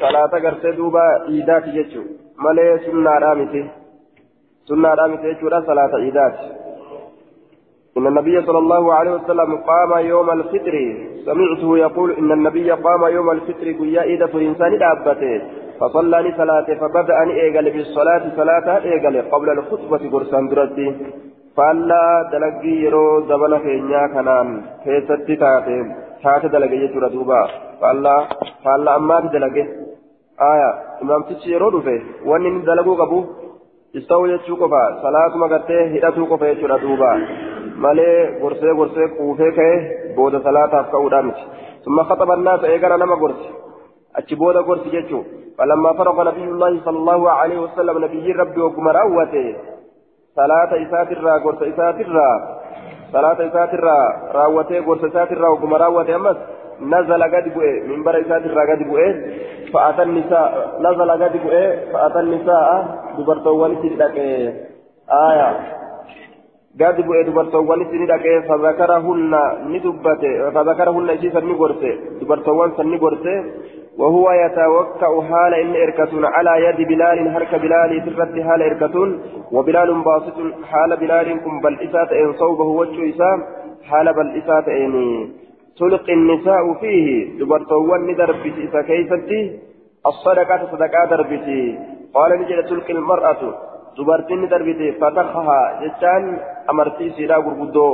salaata gartee duuba iidaati jechuun malee sunnaadhaa miti. Sunnaadhaa miti jechuudha salaata iidaati. إن النبي صلى الله عليه وسلم قام يوم الفطر سمعته يقول إن النبي قام يوم الفطر قيا إذا إنسان دابته فصلى صلاة فبدأ أن إيقل بالصلاة صلاة إيقل قبل الخطبة قرسان درتي فألا دلقي يرو زمن كينيا كنان كيست تاتي دلقي يجور دوبا فألا فألا أما دلقي آية إمام تشي يرو دفه وأن دلقوا قبو استوى يجو قبا صلاة مغتة هدتو قبا يجور دوبا malee gorsee gorsee quufee ka'e booda salaataaf ka'uudhaa miti summa khaxaba annaasa eegara nama gorsi achi booda gorsi jechuun falammaa faraqa nabiyullaahi sallallahu alaihi wasallam nabiyyiin rabbi ogguma raawwate salaata isaatirraa gorsa isaatirraa salaata isaatirraa raawwatee gorsa isaatirraa ogguma raawwate ammas نزل قد بؤه من برا إسات قد بؤه فأتى النساء نزل قد بؤه قد بؤ دبرتوان سندك فذكرهن ندبت فذكرهن إجيسا نقرت دبرتوان سنقرت وهو يتوكأ حال إن إركتون على يد بلال هرك بلال سرت حال إركتون وبلال باسط حال بلال كم بل إسات إن صوبه وجه إسام حال بل إسات إني تلقي النساء فيه دبرتوان ندربت إسا كيفتي الصدقة صدقة دربتي قال نجد تلقي المرأة dubartiin darbite fatakaha jechaan amartii isiidhaa gurguddoo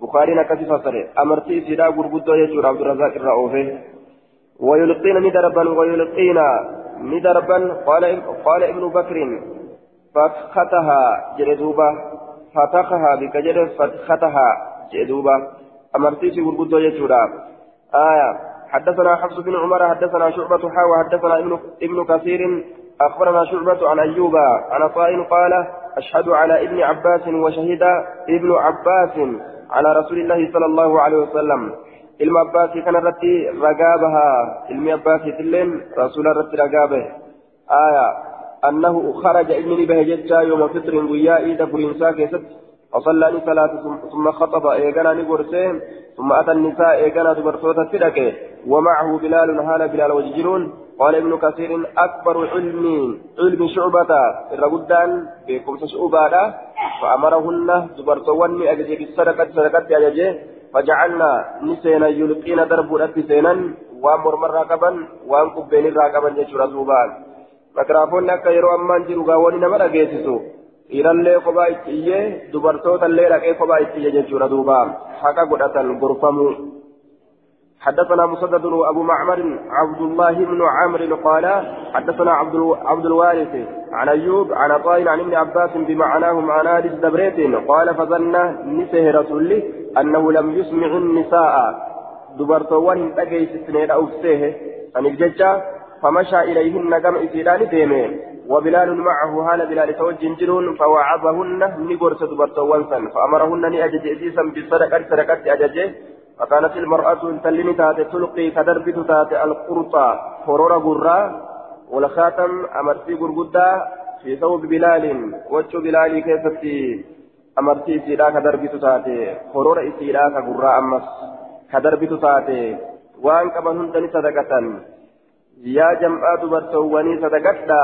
bukaariin akkasi fassare amartii isiidhaa gurguddoo jechuudha abdurrazaaq irraa oofe ويلقين ندربا ويلقين ندربا قال قال ابن بكر فتختها جلدوبا فتخها بكجر فتختها جلدوبا أمرتيس ورقدو يجورا آية حدثنا حفص بن عمر حدثنا شعبة حاوى حدثنا ابن ابن كثير أخبرنا شعبة عن أيوب عن طائن قال أشهد على ابن عباس وشهد ابن عباس على رسول الله صلى الله عليه وسلم. علم عباس كان رتي رقابها. علم عباس تلين رسول رتي رقابه. آية. أنه خرج ابن بهجتا يوم فطر ويا إيدا فرنسا كيست. وصلى صلاة ثم خطب إيقنا نقرسين ثم أتى النساء إيقنا دبرتوتا تلك ومعه بلال هال بلال وججرون. قال ابن كثير أكبر علم علم شعبة. الرجلان بكم شعبة فأمرهن دبرتوان أجدي بالصدقة صدقة أجدي فجعلنا نسينا يلقين درب سينا وأمر مرة قبا وام قبين راقبا جيشورا زوبان مكرافون أكا يرو أمان جيرو غاوني نمرا جيسسو dhiirallee kophaa itti iyyee dubartootallee dhaqee kophaa itti iyye jechuudha duuba. Haqa godhatan gorfamuu حدثنا مسدد أبو معمر عبد الله بن عمرو قال حدثنا عبد عبد الوارث عن أيوب عن طائل عن ابن عباس بمعناه معنى حديث دبريت قال فظن نسه رسوله أنه لم يسمع النساء دبرتوان تجي ستنين أو سيه عن الججة فمشى إليهن كم إسيران ديمه وبلال معه هال بلال توجه جرون فوعظهن نقرس دبرتوان سن فأمرهن نأجج إسيسا بالصدقة صدقة أججه فكانت المرأة تلني تاتي تلقي كدربت تاتي القرطة. فرور قرى والخاتم أمرتي قرقدة في ثوب بلال. وجه بلال كيفتي أمرتي سيدا كدربت تاتي فرور إسيدا كقرى أمس كدربت تاتي وأن كمن هندني صدقة. يا جماعة دبرتواني صدقة.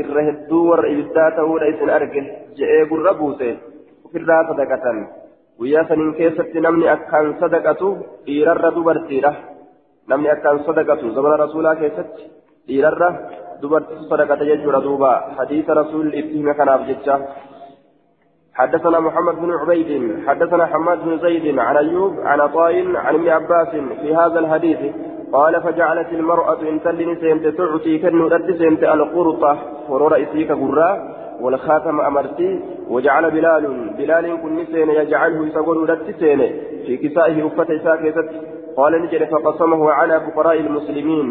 Irra hedduu warra ibiddaa ta'uudha isin arge je'ee gurra buuse ofirraa sadaqatan guyyaa saniin keessatti namni akkaan sadaqatu dhiirarra dubartiidha namni akkaan sadaqatu zamana rasuulaa keessatti dhiirarra dubartiitu sadaqata jechuudha duuba hadiisa rasuulli itti hime kanaaf jecha حدثنا محمد بن عبيد حدثنا حماد بن زيد عن أيوب عن عطاء عن ابن عباس في هذا الحديث قال فجعلت المرأة إن تلني سيمت تعطي كنو رد سيمت القرطة. فرور إسيك قرا والخاتم أمرتي. وجعل بلال بلال كن سين يجعله يسقل رد سين في كسائه أفة ساكتة قال نجد فقسمه على فقراء المسلمين.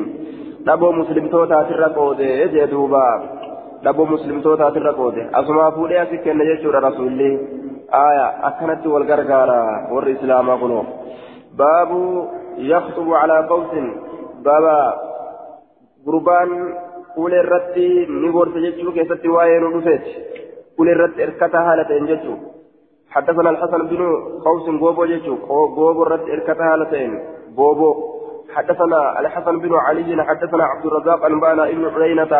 نبو مسلم توتا ترقود يجدوبا نبو مسلم توتا ترقود أسما فولي أسكن يجور رسولي. آية. أكنت والغرغارة والإسلام قلوب باب يخطب على قوس. بابا قربان قول الرد نقول تججو كيست وين ونفت قول الرد إركتا هالة انججو حدثنا الحسن بن قوس غوبو ججو غوبو الرد إركتا هالتين غوبو حدثنا الحسن بن علي حدثنا عبد الرزاق أنبانا ابن عيينة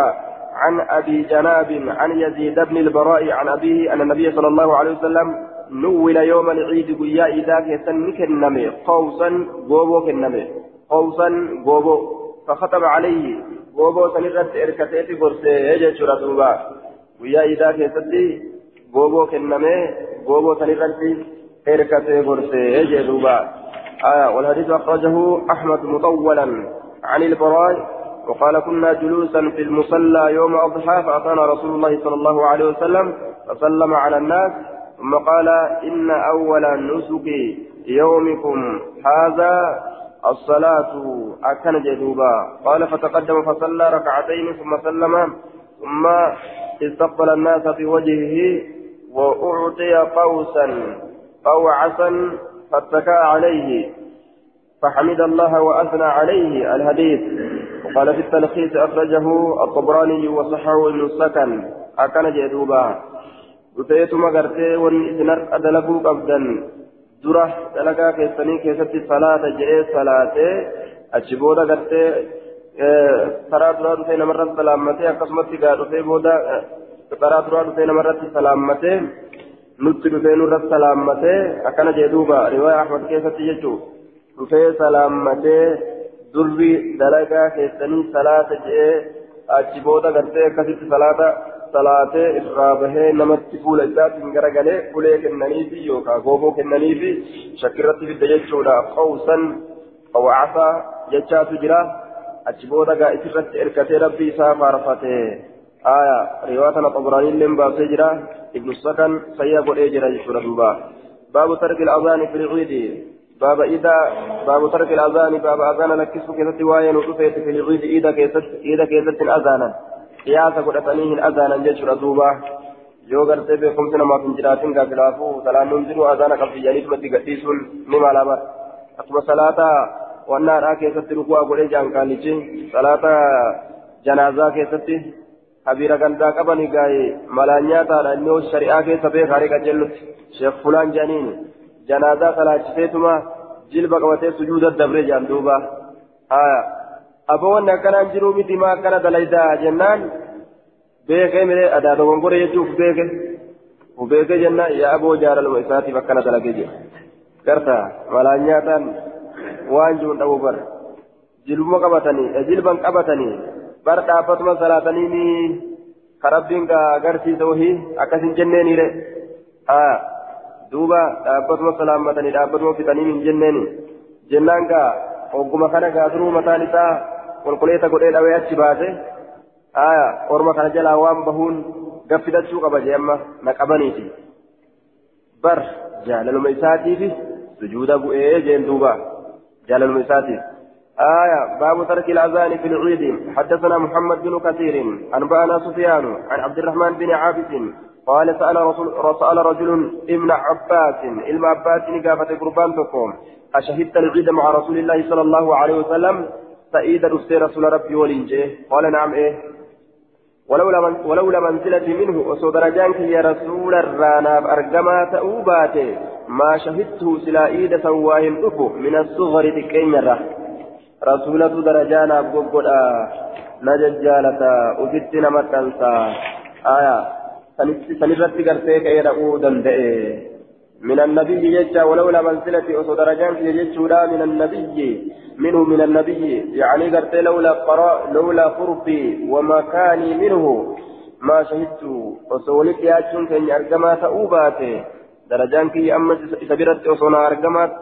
عن أبي جناب عن يزيد بن البراء عن أبيه أن النبي صلى الله عليه وسلم نول يوم العيد قيا إذا كسن كنمي قوسا غوبو كنمي قوسا غوبو فخطب عليه غوبو سنرت إركتيتي قرسي يجي رسوبا قيا إذا كسن غوبو كنمي غوبو سنرت إركتي قرسي يجي آية والحديث أخرجه أحمد مطولا عن البراء وقال كنا جلوسا في المصلى يوم أضحى فأتانا رسول الله صلى الله عليه وسلم فسلم على الناس ثم قال إن أول نسك يومكم هذا الصلاة أكن جدوبا. قال فتقدم فصلى ركعتين ثم سلم ثم استقبل الناس في وجهه وأعطي قوسا قوعسا فاتكى عليه فحمد الله وأثنى عليه الحديث. وقال في التلخيص أخرجه الطبراني وصححه ابن السكن أكن جدوبا. وتيتما غرتي ونسنر أدلبو قبدا درة دلقا كيساني كيستي صلاة جئي صلاة أجبودا غرتي karaa duraa dhufee namarratti salaammatee akkasumatti gaa dhufee booda karaa duraa dhufee namarratti salaammatee nutti dhufee nurratti salaammatee akkana jee duuba riwaayaa ahmad keessatti jechuu dhufee salaammatee durri dalagaa keessanii salaata je'ee achi booda gartee akkasitti salaata salaatee irraa bahee namatti fuula isaatiin garagalee ulee kennaniifi yookaan gooboo kennaniifi shakkirratti fidda jechuudha qawsan qawwacasaa jechaatu jira achi booda gaa isirratti ergatee rabbii isaa faarfatee. آية رواية طبراني لم باسجرا ابن السكن سيا بريجرا يشور دوبا باب ترك الأذان في العيد باب إذا باب ترك الأذان باب أذان لكسو كيست واين وطفيت في العيد إذا كيست إذا كيست أذانا قياسا قد أذانا يشور دوبا yoo gartee beekumsi namaaf hin jiraatin gaa filaafuu salaannuun jiru azaana qabsiyyaniif matti gadhiisuun ni mala bar akkuma salaata wannaadhaa keessatti ruku'aa godhee jaankaalichi salaata janaazaa keessatti habiira gandaa qabani gaa'e malaan nyaataadha inni hojii shari'aa keessa beekaare qajeellutti sheek fulaan jedhaniin janaazaa salaachiseetuma jilba qabatee sujuuda dabree jaan duuba haya aboo wanni akkanaan jiruu miti maa akkana dalaydaa jennaan beekee miree adaa dogongore jechuuf beeke beekee jennaan yaa aboo jaalaluma isaatiif akkana dalagee jira garta malaan nyaataan waan jiruun dhabuu bar jilbuma qabatanii jilban qabatanii bar dhaabbatuma salaatanii ni karabbiin agarsiisa wahii akkasin jenneeniire duuba dhaabbatuma salaammatanii dhaabbatuma fixanii hin jenneeni jennaan gaa ogguma kana gaa duruu mataan isaa qulquleeta godhee dhawee achi baase haa orma kana jalaa waan bahuun gaffidachuu qaba jee amma na qabaniiti bar jaalaluma isaatiifi sujuuda bu'ee jeen duuba jaalaluma isaatiif آية باب ترك الأذان في العيد. حدثنا محمد بن كثير أنبأنا سفيان عن عبد الرحمن بن عابس قال سأل رسول سأل رجل ابن عباس علم عباس نقافة قربان تقوم. أشهدت العيد مع رسول الله صلى الله عليه وسلم؟ سعيد رسول رسول ربي ولنجه قال نعم إيه. ولولا من ولولا منزلتي منه وصو درجانك يا رسول الرانا أرجما تأوباته ما شهدته سلا إيد سواهم من الصغر تكين rasuulatu na jajjaalata ufitti nama dhansa aya sanirratti gartee ka'ee dhaquu danda'e من النبي يجا ولولا منزلتي أصو درجان في يجودا من النبي. منه من النبي. يعني قلت لولا قراء لولا قربي ومكاني منه. ما شهدت. وسولك يا جن كن أرجما تأوباته درجان كي أما سبرت أصو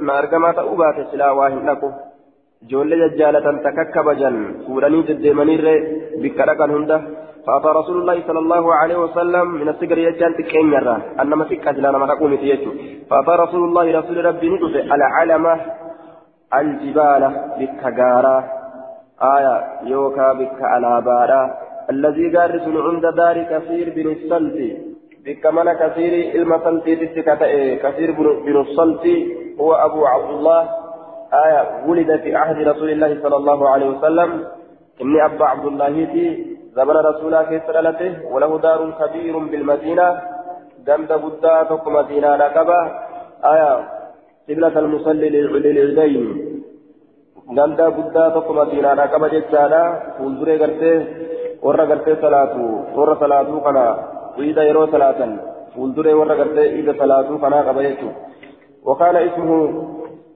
نارجما تأوباته سلا واهن لكم jajjaalatan takka kabajan fuudhanii deddeemanirre bikka dhaqan hunda. فأتى رسول الله صلى الله عليه وسلم من السجر يجان تكين يرى أنما سكة لا نما تقوم تيجو فأتى رسول الله رسول ربي على علمة الجبال بالكجارة آية يوكا بك على بارا الذي جارس عند دار كثير بن السلط بك من كثير المسلط كثير بن السلط هو أبو عبد الله آية ولد في عهد رسول الله صلى الله عليه وسلم. إني أبا عبد الله في زمن رسول الله صلى وله دار كبير بالمدينة. دمد بدا فك مدينة لقبة آية قبلة المصلي للعيدين دمد بدا فك مدينة لقبة جتالا فنزوري قرتي ورى قرتي صلاة ورى صلاة قنا ويدا يرو صلاة فنزوري ورى قرتي إذا صلاة قنا قبة وقال اسمه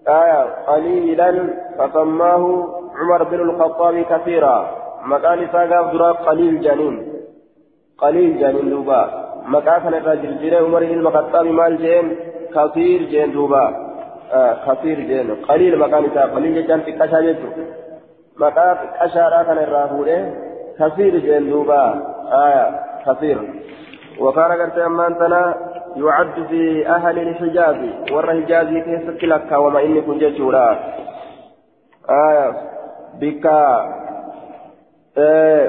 آية قليلا فسماه عمر بن الخطاب كثيرا. مكان ساقاف دراب قليل جنين. قليل جنين دوبا. مكان الرجل عمر بن الخطاب مال جين كثير جين دوبا. كثير جين قليل مكان ساقاف قليل جان في كشاجته مكان كشارا كان الراهولة كثير جين دوبا. آية كثير. وكان قرت أمان تنا يعد في أهل الحجاز ور حجازي كيف لك وما إني كنت جورا آية بك آه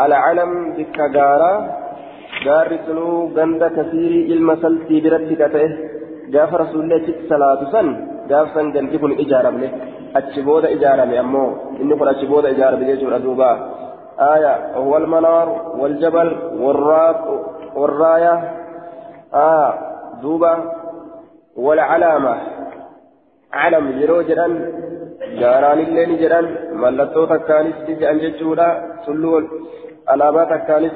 العلم بك غارة. غار سنو غند كثير المسلتي برتكته غاف رسول الله صلاة سن. غاف سن غندي كن إجارة منه. أتشبود إجارة من أمو إني كن أتشبود إجارة بجيجور أدوبا آية وهو المنار والجبل والراق والراية. آه دوبا والعلامة علم يرو جران جاران اللين جران ملتو تكانيس لجي أنججولا سلول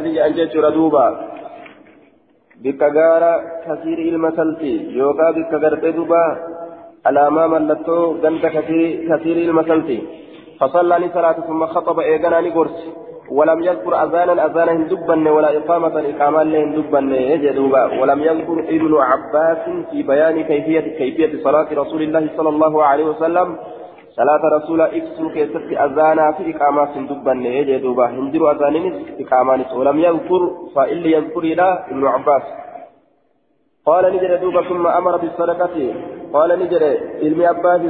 biyya an jechuudha duuba bikka gaara kasiiri ilma salti yookaan bikka gartee duuba alaamaa mallattoo ganda kasiiri ilma salti fasallani salaatu summa ولم يذكر أذانا أذانا هندبن ولا إقامة إقامة لهندبن يجدوبا ولم يذكر ابن عباس في بيان كيفية كيفية صلاة رسول الله صلى الله عليه وسلم. صلاة رسول إكسو كيست أذانا في إقامة هندبن يجدوبا هندر أذانين إقامة ولم يذكر فإلا يذكر إلى ابن عباس. قال نجد دوبا ثم أمر بالصدقة. قال نجد علم عباس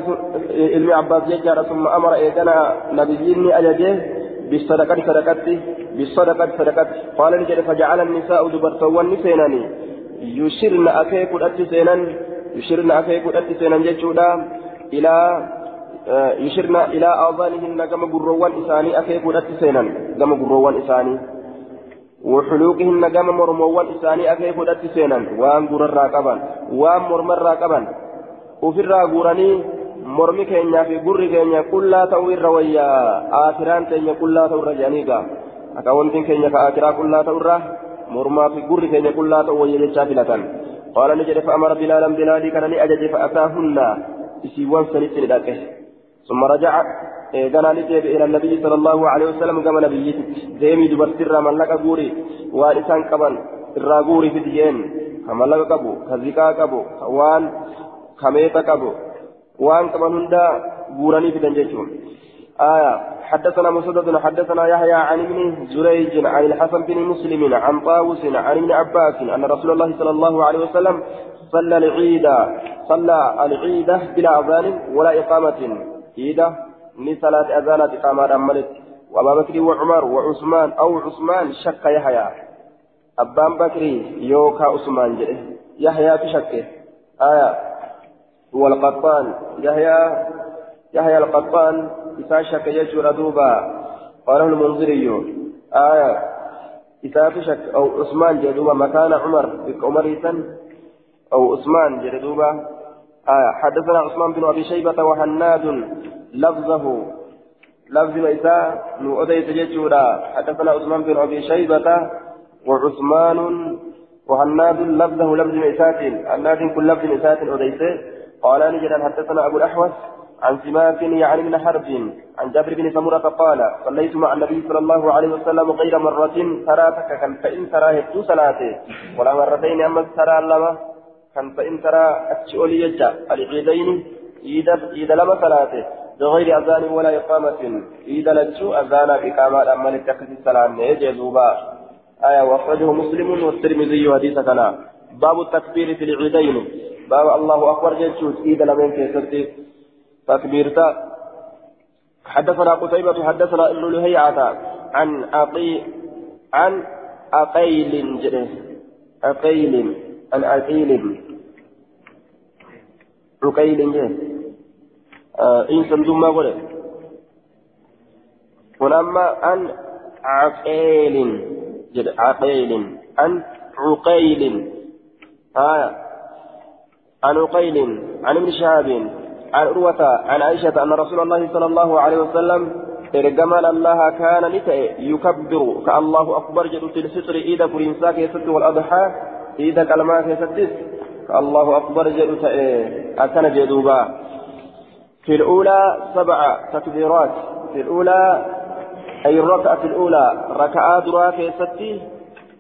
علم عباس يجار ثم أمر إيقنا نبيين أجده بالصدقة صدقة بالصدقة صدقة قال نجد فجعل النساء دبرتوان سيناني يشرن أكيك الأتسينا يشرن أكيك الأتسينا جيشودا إلى يشرن إلى آذانهن كما قروان إساني أكيك الأتسينا كما قروان إساني وحلوقهن كما مرموان إساني أكيك الأتسينا وأن قرر راقبا وأن مرمر راقبا وفي الراقوراني mormi keenyaa fi gurri keenya qullaa ta'uu irra wayyaa aakiraan keenya qullaa ta'uu irra jedhaniiga akka wantiin keenya ka aakiraa qullaa ta'uu irra mormaa fi gurri keenya qullaa ta'uu wayya jechaa filatan qaala ni jedhe fa'amara bilaalan bilaalii kana ni ajaje fa'ataahunna isiiwwan sanitti ni dhaqe ثم رجع غنا نجيب إلى النبي صلى الله عليه وسلم كما نبيت ديمي دبرتر من لك غوري وارسان قبل الراغوري في ديين كما لك قبو كزيكا قبو وان كميتا قبو وان كمان هندا بوراني في دنجتهم آية حدثنا مسدد حدثنا يحيى عن ابن جريج عن الحسن بن مسلم عن طاووس عن ابن عباس أن رسول الله صلى الله عليه وسلم صلى العيد صلى العيد بلا أذان ولا إقامة عيد من صلاة أذانات إقامة أملت وأبا بكر وعمر وعثمان أو عثمان شك يحيى أبان بكري يوكا عثمان يحيى تشكه آية والقطان يحيى يحيى القطان. إذا شك يجور دوبا. قاله المنذري آية. إذا شك أو عثمان جدوبا مكان عمر. بك عمر أو عثمان جدوبا آية. حدثنا عثمان بن أبي شيبة وحناد. لفظه. لفظ إذا نؤديت جدورا حدثنا عثمان بن أبي شيبة وعثمان وحناد. لفظه لفظ إسات الناد كل لفظ إسات أديته. قال نجد حدثنا أبو الأحوص عن سماك يعني من حرب عن جابر بن سمرة قال صليت مع النبي صلى الله عليه وسلم غير مرة ترى كان فإن ترى هدو صلاته ولا مرتين أما ترى لما كان فإن ترى أتشؤلي يجا العيدين إيد لما صلاته بغير أذان ولا إقامة إيد لتشو أذان إقامة أما لتكفي السلام يجزوبا آية وأخرجه مسلم والترمذي حديث كان باب التكبير في العيدين. باب الله أكبر جيتشوت إيد لمن كيستي تكبيرتا حدثنا قتيبة حدثنا ابن لهيعة عن أقي عن أقيل جده أقيل عن أقيل عقيل جده آه إن سندوم ما ولما عن عقيل جد عقيل عن عقيل آية عن عقيل عن ابن شهاب عن عروة عن عائشة أن رسول الله صلى الله عليه وسلم إرجمال الله كان نتأ يكبر كالله أكبر جد في الفطر إذا فرنسا كيست والأضحى إذا كلمات كيست كالله أكبر جد أكن جدوبا. في الأولى سبع تكبيرات. في الأولى أي الركعة الأولى ركعة درا كيست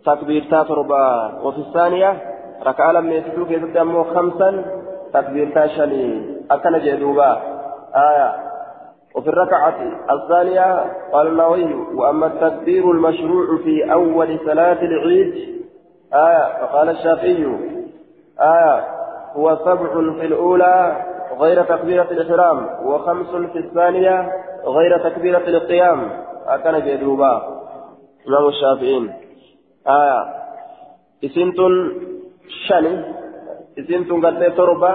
تكبيرتا تربا وفي الثانية ركعة لم يسلو كيست أمو خمسا تكبيرتا شني أكن جدوبا آية وفي الركعة الثانية قال النووي وأما التكبير المشروع في أول صلاة العيد آية فقال الشافعي آية هو سبع في الأولى غير تكبيرة الإحرام وخمس في الثانية غير تكبيرة القيام أكن جدوبا إمام الشافعين آية إسنتن شني إسنتن قد تربة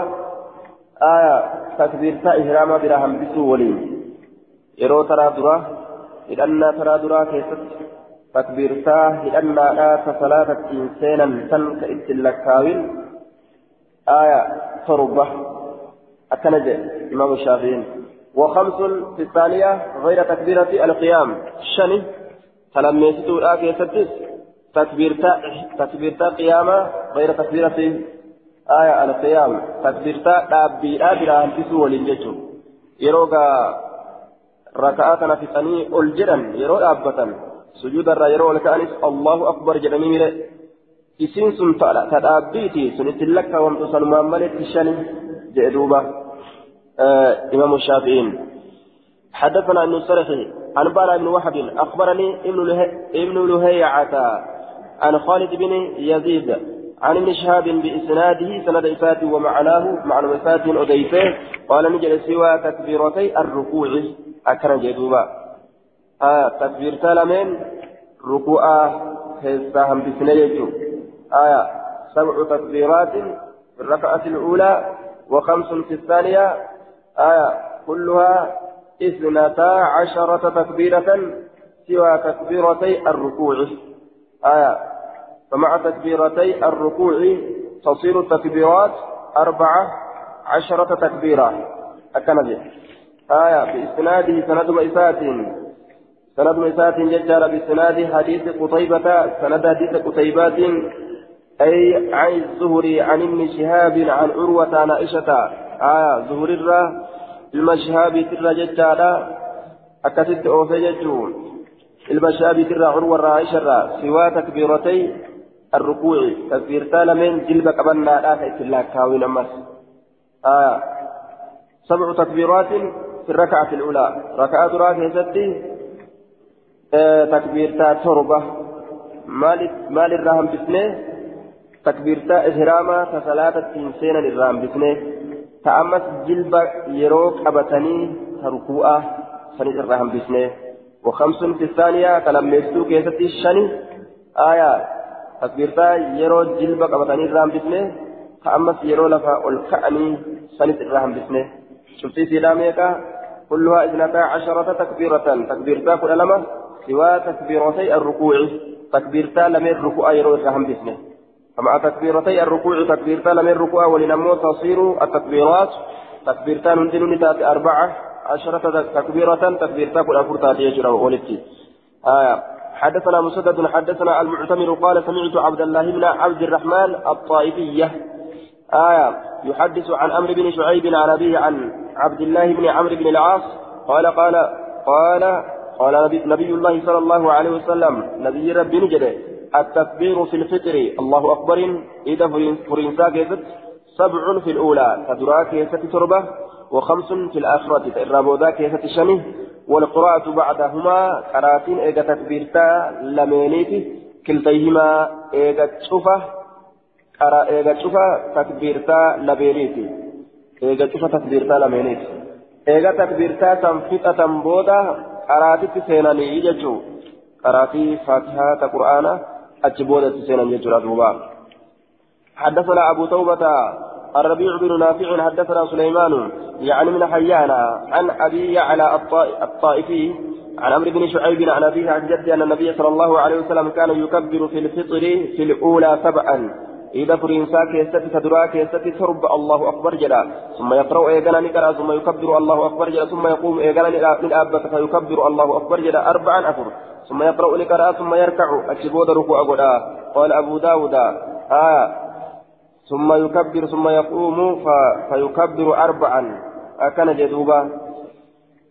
آية تكبيرة إحرام بلا همبسو ولين yeroo taraa duraa hidhannaa taraa duraa keessatti takbiirtaa hidhannaadhaa ta salaatattiin seenan san ka ittiin lakkaawin aaya torba akkana jedhe imaamu shaafiin وخمس في الثانية غير تكبيرة القيام شني تلميستو لا كيستس تكبيرتا تكبيرتا قيامة غير تكبيرة آية القيام تكبيرتا دابي آبرا هنتسو ولنجتو يروغا jedhan yeroo dhaabbatan sujuudarraa yeroo ol ka'anis allahu akbar jedhanii mire isiin sun ta dhaabbiiti sun ittiin lakkaawamtu sanumaan maletti shani jedhe duuba imaamu shaafi'iin حدثنا ابن السرح عن بالا بن وهب اخبرني ابن ابن لهيعة عن خالد بن يزيد عن ابن شهاب بإسناده سند إسات ومعناه معنى إسات أديفه قال نجد سوى تكبيرتي الركوع. jee duuba takbiirtaa lameen ruku'aa keessaa hambisne jechuun aya sabcu takbiiraatin في الركعة الأولى وخمس في الثانية. آية كلها اثنتا عشرة تكبيرة سوى تكبيرتي الركوع. آية فمع تكبيرتي الركوع تصير التكبيرات أربعة عشرة تكبيرة. أكمل آية بإسناده سند مئسات. سند مئسات ججار بإسناد حديث قتيبة سند حديث قتيبات أي عن الزهري عن ابن شهاب عن عروة عن عائشة. آية زهر الرا المشهاب ترى ججارا أكتت أوفي ججون. المشهاب ترى عروة عائشة سوى تكبيرتي الركوع تكبيرتا لمن جلبك أبنا لا تأتي كاوين أمس. آية سبع تكبيرات في الركعة الأولى. ركعة راكعة ستي. تكبيرتا تربة. مال مال الرحم بسنه تكبيرتا إهراما كصلاة تنسين الرحم بسنه تأمس جلب يروك أبتني تركوءة سنة الرحم بسنه وخمس في الثانية كلام يستو كيستي الشني آية تكبيرتا يرو جلب أبتني الرحم بسنه تأمس يرو لفا الكأني سنة الرحم بسنه شفتي سلاميكا كلها اثنتا عشرة تكبيرة تكبيرتا كل لما سوى تكبيرتي الركوع تكبيرتا لم الركوع يروي الرحم باسمه فمع تكبيرتي الركوع تكبيرتا لم الركوع ولنمو تصير التكبيرات تكبيرتا نندن نتات أربعة عشرة تكبيرة تكبيرتا كل أفرتا يجرى ولدتي آية حدثنا مسدد حدثنا المعتمر قال سمعت عبد الله بن عبد الرحمن الطائفية آية يحدث عن أمر بن شعيب عن أبيه عن عبد الله بن عمرو بن العاص قال قال قال قال نبي, الله صلى الله عليه وسلم نبي ربي نجد التكبير في الفطر الله أكبر إذا فرنسا كيست سبع في الأولى تدرا كيست تربة وخمس في الآخرة الرابودا كيست شمه والقراءة بعدهما قراتين إيجا تكبيرتا لمينيتي كلتيهما إيجا تشوفة قرا إيجا تشوفة تكبيرتا takbiirtaa lameeniiti eega takbiirtaa san fixatan booda qaraatitti seenanii jechuu qaraatii faatihaata qur'aana achi boodatti seenan jechuudha duuba حدثنا أبو توبة الربيع بن نافع حدثنا سليمان يعني من حيان عن أبي يعلى الطائفي عن عمرو بن شعيب عن أبيه عن جده أن النبي صلى الله عليه وسلم كان يكبر في الفطر في الأولى سبعا. إذا فرنسا كيستي تدرا كيستي ترب الله أكبر جدا ثم يقرأ إيقنا نكرا ثم يكبر الله أكبر جدا ثم يقوم إيقنا من أبك فيكبر الله أكبر جدا أربعا أفر. ثم يقرأ نكرا ثم يركع أكبود ركوع قدا قال أبو داود آه ثم يكبر ثم يقوم فيكبر أربعا. أكن جدوبا.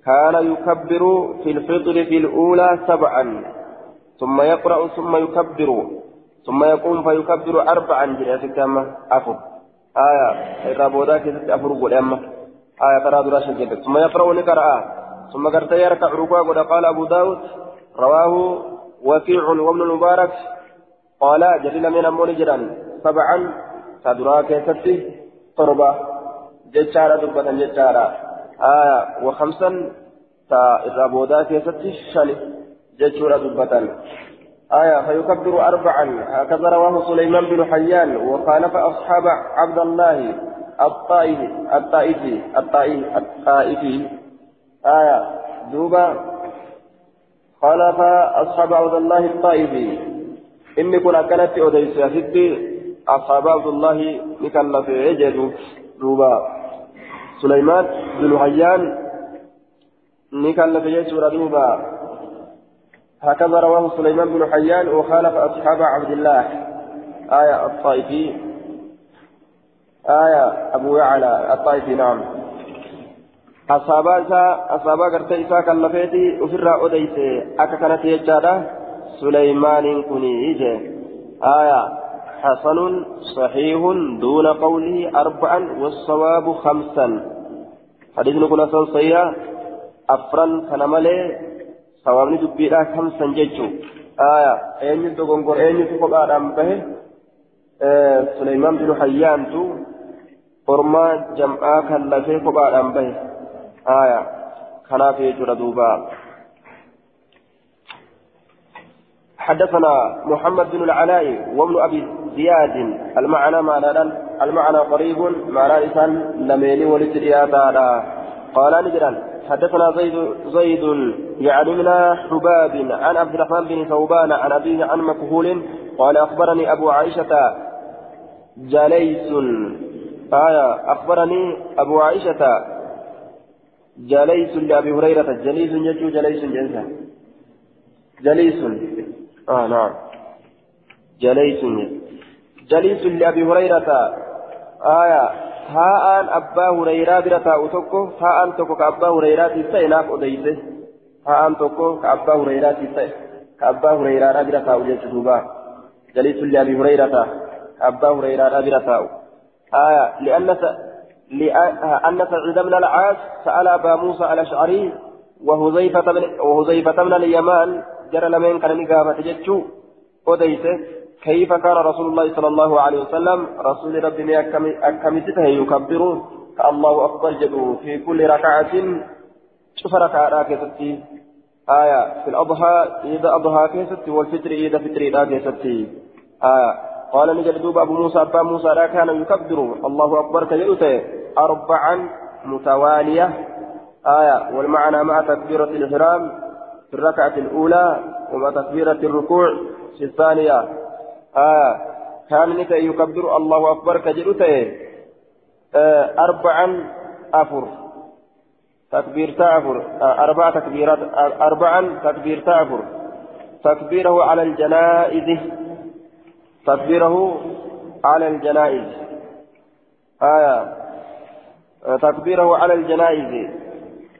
كان يكبر في الفطر في الأولى سبعا. ثم يقرأ ثم يكبر. ثم يقوم فيكبر أربعا. جلسة كما أفر. آية. الرابودا كيست أفر قدامة آية ترى دراشا جدا ثم يقرأ نقرأ ثم قرت يركع ركوع قال أبو داود. رواه وكيع وابن المبارك. قال جلل من أمون جرا سبعا. تدرا كيست تربة جتشارة دبة جتشارة آية وخمسا تا الرابودا كيست شني جتشورة دبة آية فيكبر أربعا هكذا رواه سليمان بن حيان وخالف أصحاب عبد الله الطائفي الطائفي الطائفي آية دوبا خالف أصحاب عبد الله الطائفي إني كنا كانت أوديس ستي أصحاب عبد الله نكلف يجد دوبا. سليمان بن حيان نكلف يجد دوبا. هكذا رواه سليمان بن حيان وخالف أصحاب عبد الله. آية الطائفي. آية أبو يعلى الطائفي نعم. أصحابا إسا أصحابا قرتي إسا كاللفيتي أفر أديس أكا كانت يجادة سليمان كني آية حسن صحيح دون قوله أربعا والصواب خمسا حديث نقول صحيح أفرا كنملي sawaabni dubbiidhaa kamsan jechuun aya eenyutu gongor eenyutu kophaadhaan bahe suleymaan binu hayyaantu ormaa jam'aa kan lafee kophaadhaan bahe aya kanaaf jechuudha duuba حدثنا محمد بن العلاء وابن أبي زياد. المعنى معنى المعنى قريب معنى لسان لميني ولد قال نجرا حدثنا زيد زيد يعني حباب عن عبد الرحمن بن ثوبان عن أبيه عن مكهول. قال أخبرني أبو عائشة جليس. آية أخبرني أبو عائشة جليس لأبي هريرة. جليس يجو جليس. جنسا جليس. آه نعم جليس جليس لأبي هريرة آية taa'aan tokko ka abbaa hureyraatiif ta'e naaf odeyse taa'aan tokko ka abbaa hureyraatiif ta'e ka abbaa hureyraadhaa bira taa'u jechu duuba jaliisun liabii hureyrata ka abbaa hureyraadhaa bira taa'u آية لأن لأن سعيد بن العاص سأل أبا موسى الأشعري وهزيفة بن اليمان جرى لمن كان نقابة جتشو. وديته كيف كان رسول الله صلى الله عليه وسلم؟ رسول ربي أكملته يكبر الله أكبر جدو. في كل ركعة شوف ركعة كيستي. آية في الأضحى إذا أضحى كيستي. والفطر إذا فطر إذا كيستي. آية قال نجد دوب أبو موسى أبا موسى لا كان يكبر الله أكبر كجدوته أربعا متوالية. آية والمعنى مع تكبيرة الإحرام في الركعة الأولى ومع تكبيرة الركوع في الثانية. آه كان نتا يكبر الله أكبر كجلوته. آه أربعا أفر. تكبير تأفر آه أربع تكبيرات أربعا تكبير تأفر تكبيره على الجنائز. تكبيره على الجنائز. آية تكبيره على الجنائز.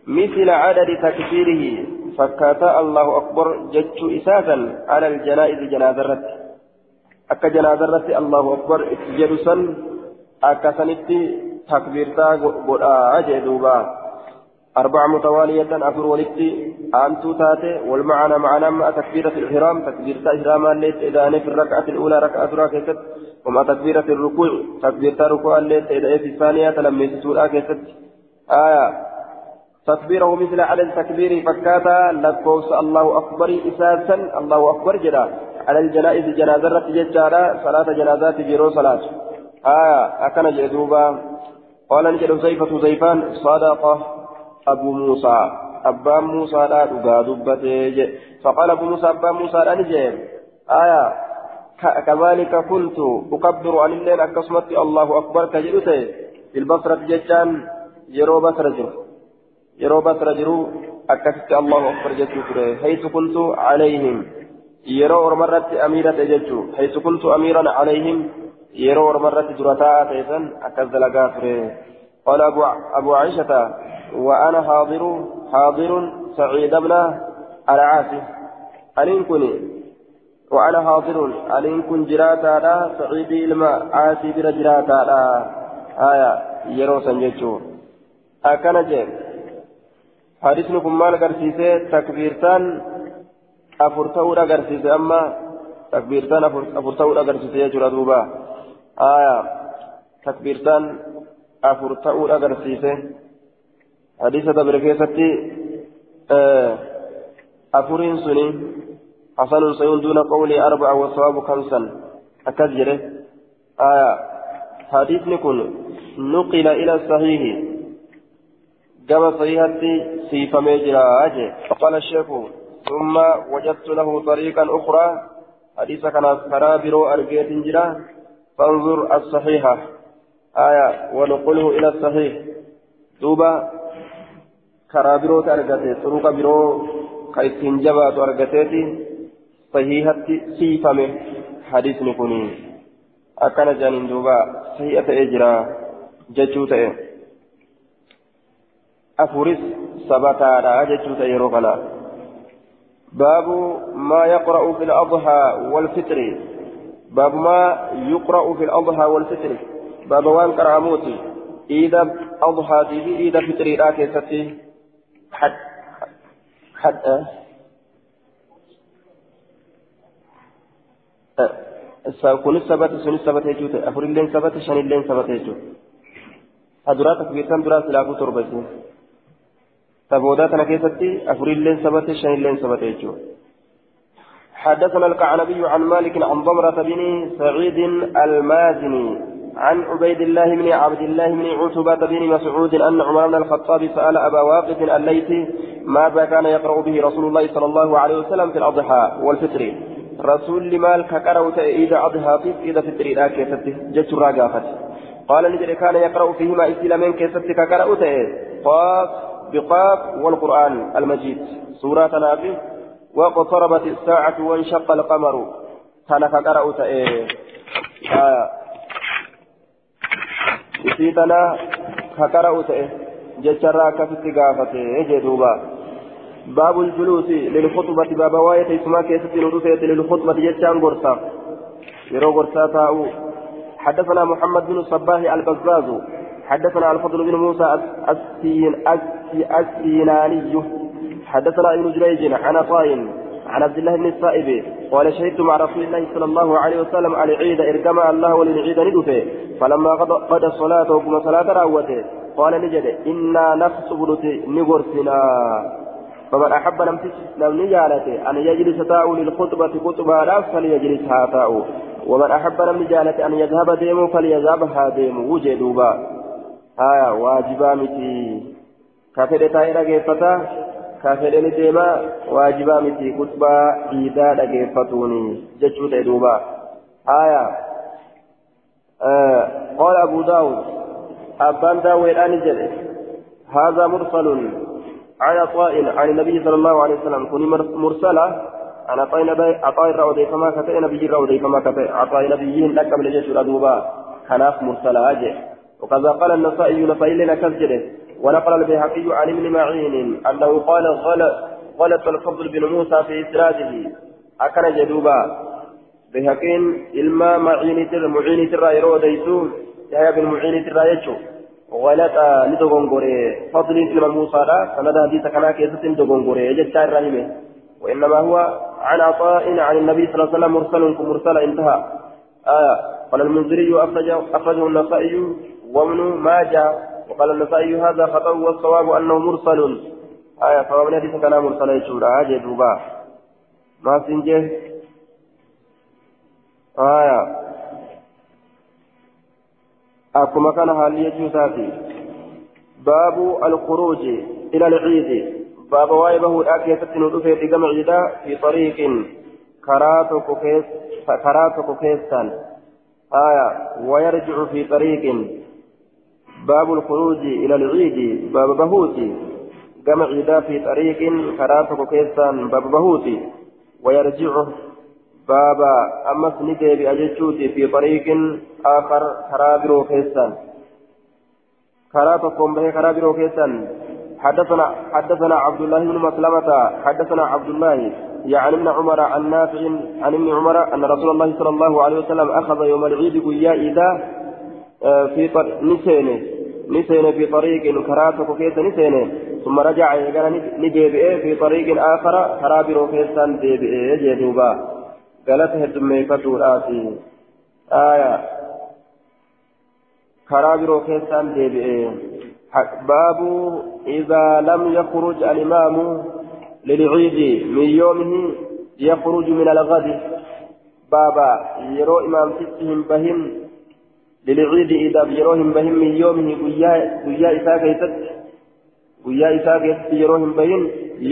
مثل عدد تكبيره فكاتا الله أكبر جج إساسا على الجنائز جنازة akbar itti jedhu san akka sanitti takbiirtaa godhaa jee duuba أربع متوالية أفر ولدت أنتو تاتي والمعنى معنى مع تكبيرة الإحرام تكبيرة إحرام الليت إذا في الركعة الأولى ركعة راكست ومع تكبيرة الركوع تكبيرة ركوع الليت إذا في الثانية لم يسسوا آكست آية تكبيره مثل على التكبير فكاتا لكوس الله أكبر إساسا الله أكبر جدا. على الجنائز جنازة ججارة صلاة جنازات جيرو صلاة. آية أكن جدوبا. قال نجد زيفة زيفان صدقة أبو موسى. أبا موسى لا تقى دبته فقال أبو موسى أبا موسى لا نجد آية كذلك كنت أكبر عن الليل أكسمت الله أكبر كجلته في البصرة جتان يرو بصرة جرو يرو بصرة جرو أكست الله أكبر جتو حيث كنت عليهم يرو مرت أميرة جتو حيث كنت أميرا عليهم يرو مرت درتاء تيسن أكز لقات قال أبو, أبو عائشة وأنا حاضر حاضر سعيد بن العاصي ألين كني وأنا حاضر ألين كن جراتا لا سعيد الماء عاصي بر جراتا لا آية يرو سنجتشو أكن جيم حديثنا كم مال قرسيسي تكبيرتان أفرتورا قرسيسي أما تكبيرتان أفرتورا قرسيسي يجرى دوبا آية تكبيرتان أفرتورا قرسيسي حديث دبر كيستي آه أفرين سني حسن سيون دون قولي أربعة والصواب خمسا أكجره آية حديث نكون نقل إلى الصحيح كما صحيحتي سيف ميجرا أجي فقال الشيخ ثم وجدت له طريقا أخرى حديث كان كرابر أرجيت جرا فانظر الصحيحة آية ونقله إلى الصحيح دوبا كرابر أرجتي طرق برو كيتين جبات أرجتي صحيحتي سيفمه حديث نكوني أكان جانين دوبا صحيحة إجرا جتشو تأه أفرس سبتارا جتشوت يروكنا باب ما يقرأ في الأضحى والفطر باب ما يقرأ في الأضحى والفطر باب وان كراموتي إذا أضحى في إذا فطري راكي ستي حد حد أه kun sabata sun sabata jechuudha afurilleen sabata shanilleen sabata jechuudha haduraa takbiirtan duraa silaafuu torba jechuudha كيستي أفريل لين سبت شين لين سبت يجو حدثنا القعنبي عن مالك عن ضمرة بن سعيد المازني عن عبيد الله بن عبد الله بن عتبة بن مسعود أن عمر بن الخطاب سأل أبا واقف الليثي ماذا كان يقرأ به رسول الله صلى الله عليه وسلم في الأضحى والفطر رسولli maal qara'a iida أضحى iida فطر لا keessatti jechuudhaan gaafate قال ni jedhe كان يقرأ فيهما isaan lameen keessatti qara'a قاف بقاف والقرآن المجيد. سورة sanaafi واقتربت الساعة وانشق القمر. كان فقرأت إيه آه. سيدنا فقرأت إيه جشرا كفت قافت إيه دوبا. باب الجلوس للخطبة. باب واية اسمها كيسة نرسية للخطبة. جشان قرصا يرو قرصا تاو. حدثنا محمد بن الصباح البزاز. حدثنا الفضل بن موسى السين السيناني. حدثنا ابن جريج عن عطاء عن عبد الله بن السائب قال شهدت مع رسول الله صلى الله عليه وسلم على عيد اركما الله وللعيد ندفه. فلما قضى الصلاة وكما صلاة راوته. قال نجد إنا نخصب نغرسنا. فمن أحب لم نجالته أن يجلس تاء للخطبة خطبة لا فليجلسها تاء. ومن أحب لم نجالته أن يذهب ديمه فليذهبها ديمه وجدوبا آية واجبا متي كافر تايرا جيفتا كافر ديما واجبا متي كتبا إيدا جيفتوني جتشو دوبا آية آه قال أبو داود أبان داود أنجل هذا مرسل عن عطاء عن النبي صلى الله عليه وسلم كوني مرسلة عن عطاء عطاء الرأودي فما كتئ نبي الرأودي فما كتئ عطاء نبيين لك من جيش دوبا كناف مرسلة أجل وكذا قال النسائي نسائي لنا كسجده ونقل البيهقي عن ابن معين أنه قال غلط الفضل بن موسى في إسراده أكن جدوبا. بيهقين إلما معين تر معين تر يرو ديسو يا ابن معين تر يجو. غلط لدغنغوري فضل بن موسى لا سند حديث كان كيسة دغنغوري يجد رحمه. وإنما هو عن عطاء عن النبي صلى الله عليه وسلم مرسل كمرسل انتهى. آه قال المنذري أخرجه النسائي وابن ماجه وقال النسائي هذا خطأ والصواب أنه مرسل. آية فمن حديث كان مرسل يشورا آجي دوبا. ما سنجه؟ آية. أكما كان حالي يجوزاتي باب الخروج إلى العيد. باب وايبه الآكية ستنودفه في جمع في طريق. كراتك كيس كراتك كيسان آية ويرجع في طريق. باب الخروج إلى العيد باب بهوتي كما عيدا في طريق كراتك كيسان باب بهوتي ويرجع باب أمس ندي بأجتشوتي في طريق آخر كرابرو كيسان كراتكم به كرابرو كيسان حدثنا حدثنا عبد الله بن مسلمة. حدثنا عبد الله يعني ابن عمر عن نافع عن ابن عمر أن رسول الله صلى الله عليه وسلم أخذ يوم العيد قيا إذا آه، في نسينه نسينه في طريق كراتك كيس نسينه ثم رجع يقال نديبئه في طريق آخر كرابر كيسان ديبئه جدوبا قالته الدميكة الآتي آية كرابر كيسان ديبئه باب إذا لم يخرج الإمام للعيد من يومه يخرج من الغد بابا يرو إمام ستهم بهم للعيد إذا يروهم بهم من يومه قيا إساء كيست قيا إساء كيست يروهم بهم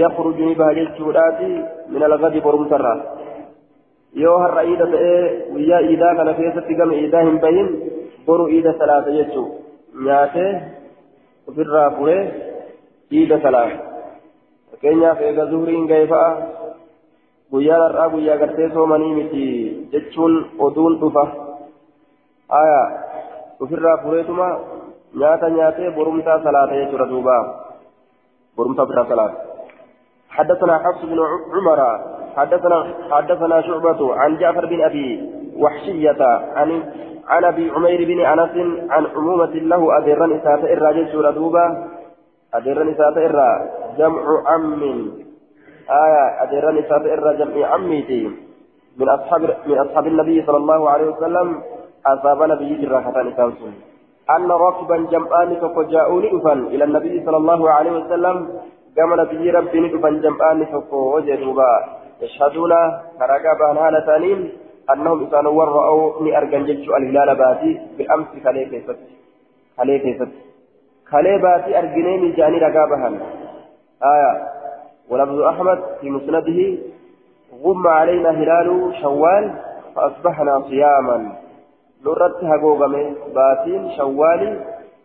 يخرج نبه جلتورات من الغد برم سرا yoo har'a iida ta'ee guyyaa iidaa kana keessatti gama iidaa hin bahin boru iida salaata jechuu nyaatee ofirraa furee iida salaata fakkeenyaaf eega zuhriin ga'e fa'a guyyaan har'aa guyyaa gartee soomanii miti jechuun oduun dhufa aya ofirraa fureetuma nyaata nyaatee borumtaa salaata jechuudha duuba. Borumtaa ofirraa salaata. حدثنا حفص بن عمر حدثنا حدثنا شعبة عن جعفر بن أبي وحشية عن عن أبي عمير بن أنس عن عمومة له أدرا إساءة الراجل سورة دوبة أدرا إساءة الرا جمع عم آية أدرا إساءة الرا جمع عميتي من أصحاب من أصحاب النبي صلى الله عليه وسلم أصاب نبي جراحة نسانسون أن ركبا جمعان فجاءوا لأفن إلى النبي صلى الله عليه وسلم. كما نبي ربي ندفن جمعان فوجدوا يشهدون كرقابا هالة ثانين أنهم إسان ورأوا أرجن جتشو الهلال باتي بالأمس كالي كيست كالي كيست كالي باتي أرجنين جاني رقابها آية. ولفظ أحمد في مسنده غم علينا هلال شوال فأصبحنا صياما. نرت هقوقمي باتين شوال